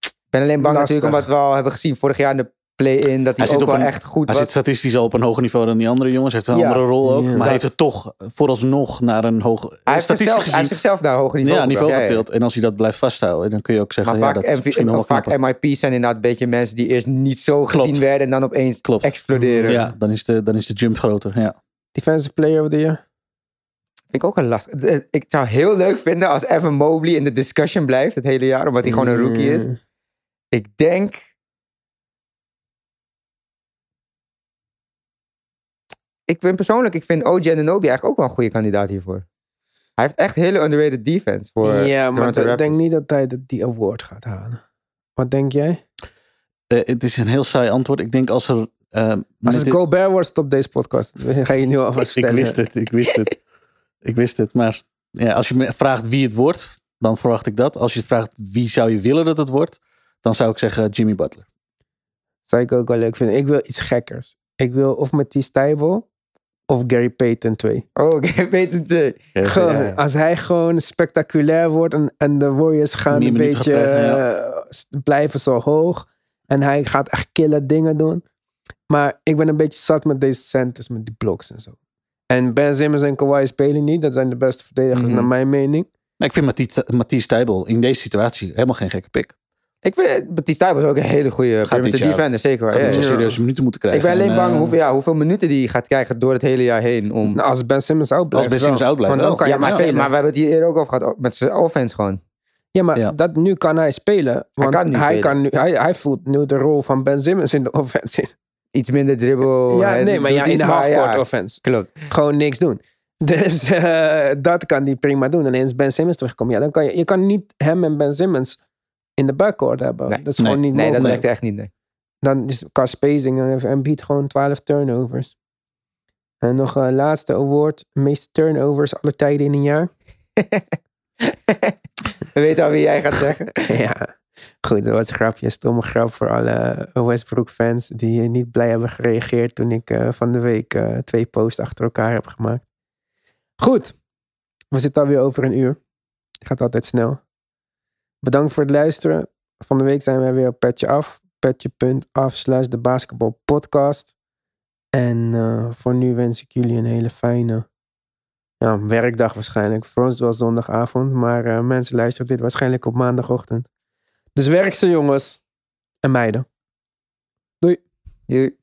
Ik ben alleen bang Lastig. natuurlijk omdat we al hebben gezien vorig jaar in de play-in dat hij, Hij ook wel een- echt goed Hij was. zit statistisch al op een hoger niveau dan die andere jongens. Hij heeft een Ja. andere rol ook. Ja. maar hij heeft het toch vooralsnog naar een hoger... Hij heeft, zichzelf, hij heeft zichzelf naar een hoger niveau ja, niveau. Ja, ja. getild. En als hij dat blijft vasthouden, dan kun je ook zeggen... Maar ja, vaak, dat is MV misschien nog wel vaak. MIP's zijn inderdaad een beetje mensen die eerst niet zo Klopt. gezien werden en dan opeens Klopt. exploderen. Ja, dan is, de, dan is de jump groter. Ja. Defensive player of the year. Vind ik ook een last. Eh, Ik zou heel leuk vinden als Evan Mobley in de discussion blijft het hele jaar, omdat hij gewoon een rookie is. Ik denk. Ik vind persoonlijk, ik vind OG Ananobi eigenlijk ook wel een goede kandidaat hiervoor. Hij heeft echt hele underrated defense voor ja, maar Toronto ik denk niet dat hij de- die award gaat halen. Wat denk jij? Eh, het is een heel saai antwoord. Ik denk als er... eh, Als het dit- Gobert wordt, stop deze podcast. Ga je nu alvast ik vertellen. wist het, ik wist het. ik wist het. Maar ja, als je me vraagt wie het wordt, dan verwacht ik dat. Als je vraagt wie zou je willen dat het wordt, dan zou ik zeggen Jimmy Butler. Zou ik ook wel leuk vinden. Ik wil iets gekkers. Ik wil of Matisse Tybal of Gary Payton 2. Oh. Gewoon, Ja, ja. Als hij gewoon spectaculair wordt en, en de Warriors gaan een beetje krijgen, eh, blijven zo hoog. En hij gaat echt killer dingen doen. Maar ik ben een beetje zat met deze centers, met die blocks en zo. En Ben Simmons en Kawhi spelen niet. Dat zijn de beste verdedigers Mhm. naar mijn mening. Ik vind Mathies Tijbel in deze situatie helemaal geen gekke pick. Ik vind Batiste Tybal is ook een hele goede defender, zeker waar. Gaat Ja, serieuze minuten moeten krijgen. Ik ben alleen En, bang eh, hoeveel, ja, hoeveel minuten die gaat krijgen door het hele jaar heen. Om... Nou, als Ben Simmons out blijft. Ben Simmons out blijft Want dan wel. kan je ja, maar, we hebben het hier eerder ook over gehad. Met zijn offense gewoon. Ja, maar Ja. Dat, nu kan hij spelen. Want kan nu hij, spelen. kan nu, hij, hij voelt nu de rol van Ben Simmons in de offense. Iets minder dribbel. ja, nee, maar ja, in de halfcourt ja, offense. Klopt. Gewoon niks doen. Dus eh, dat kan hij prima doen. Alleen als Ben Simmons terugkomt, ja, dan kan je, je kan niet hem en Ben Simmons in de backcourt hebben. Nee. dat is Nee. gewoon niet Nee, dat werkt echt niet. Nee. Dan is qua spacing dan heeft Embiid gewoon 12 turnovers. En nog een laatste award. Meeste turnovers alle tijden in een jaar. We weten al wie jij gaat zeggen. ja, goed, dat was een grapje. Een stomme grap voor alle Westbrook-fans die eh, niet blij hebben gereageerd toen ik eh, van de week eh, twee posts achter elkaar heb gemaakt. Goed, we zitten alweer over een uur. Het gaat altijd snel. Bedankt voor het luisteren. Van de week zijn we weer op Petje Af. Petje.af slash de basketbalpodcast. En eh, voor nu wens ik jullie een hele fijne ja, werkdag waarschijnlijk. Voor ons was zondagavond, maar eh, mensen luisteren dit waarschijnlijk op maandagochtend. Dus werk ze jongens en meiden. Joe.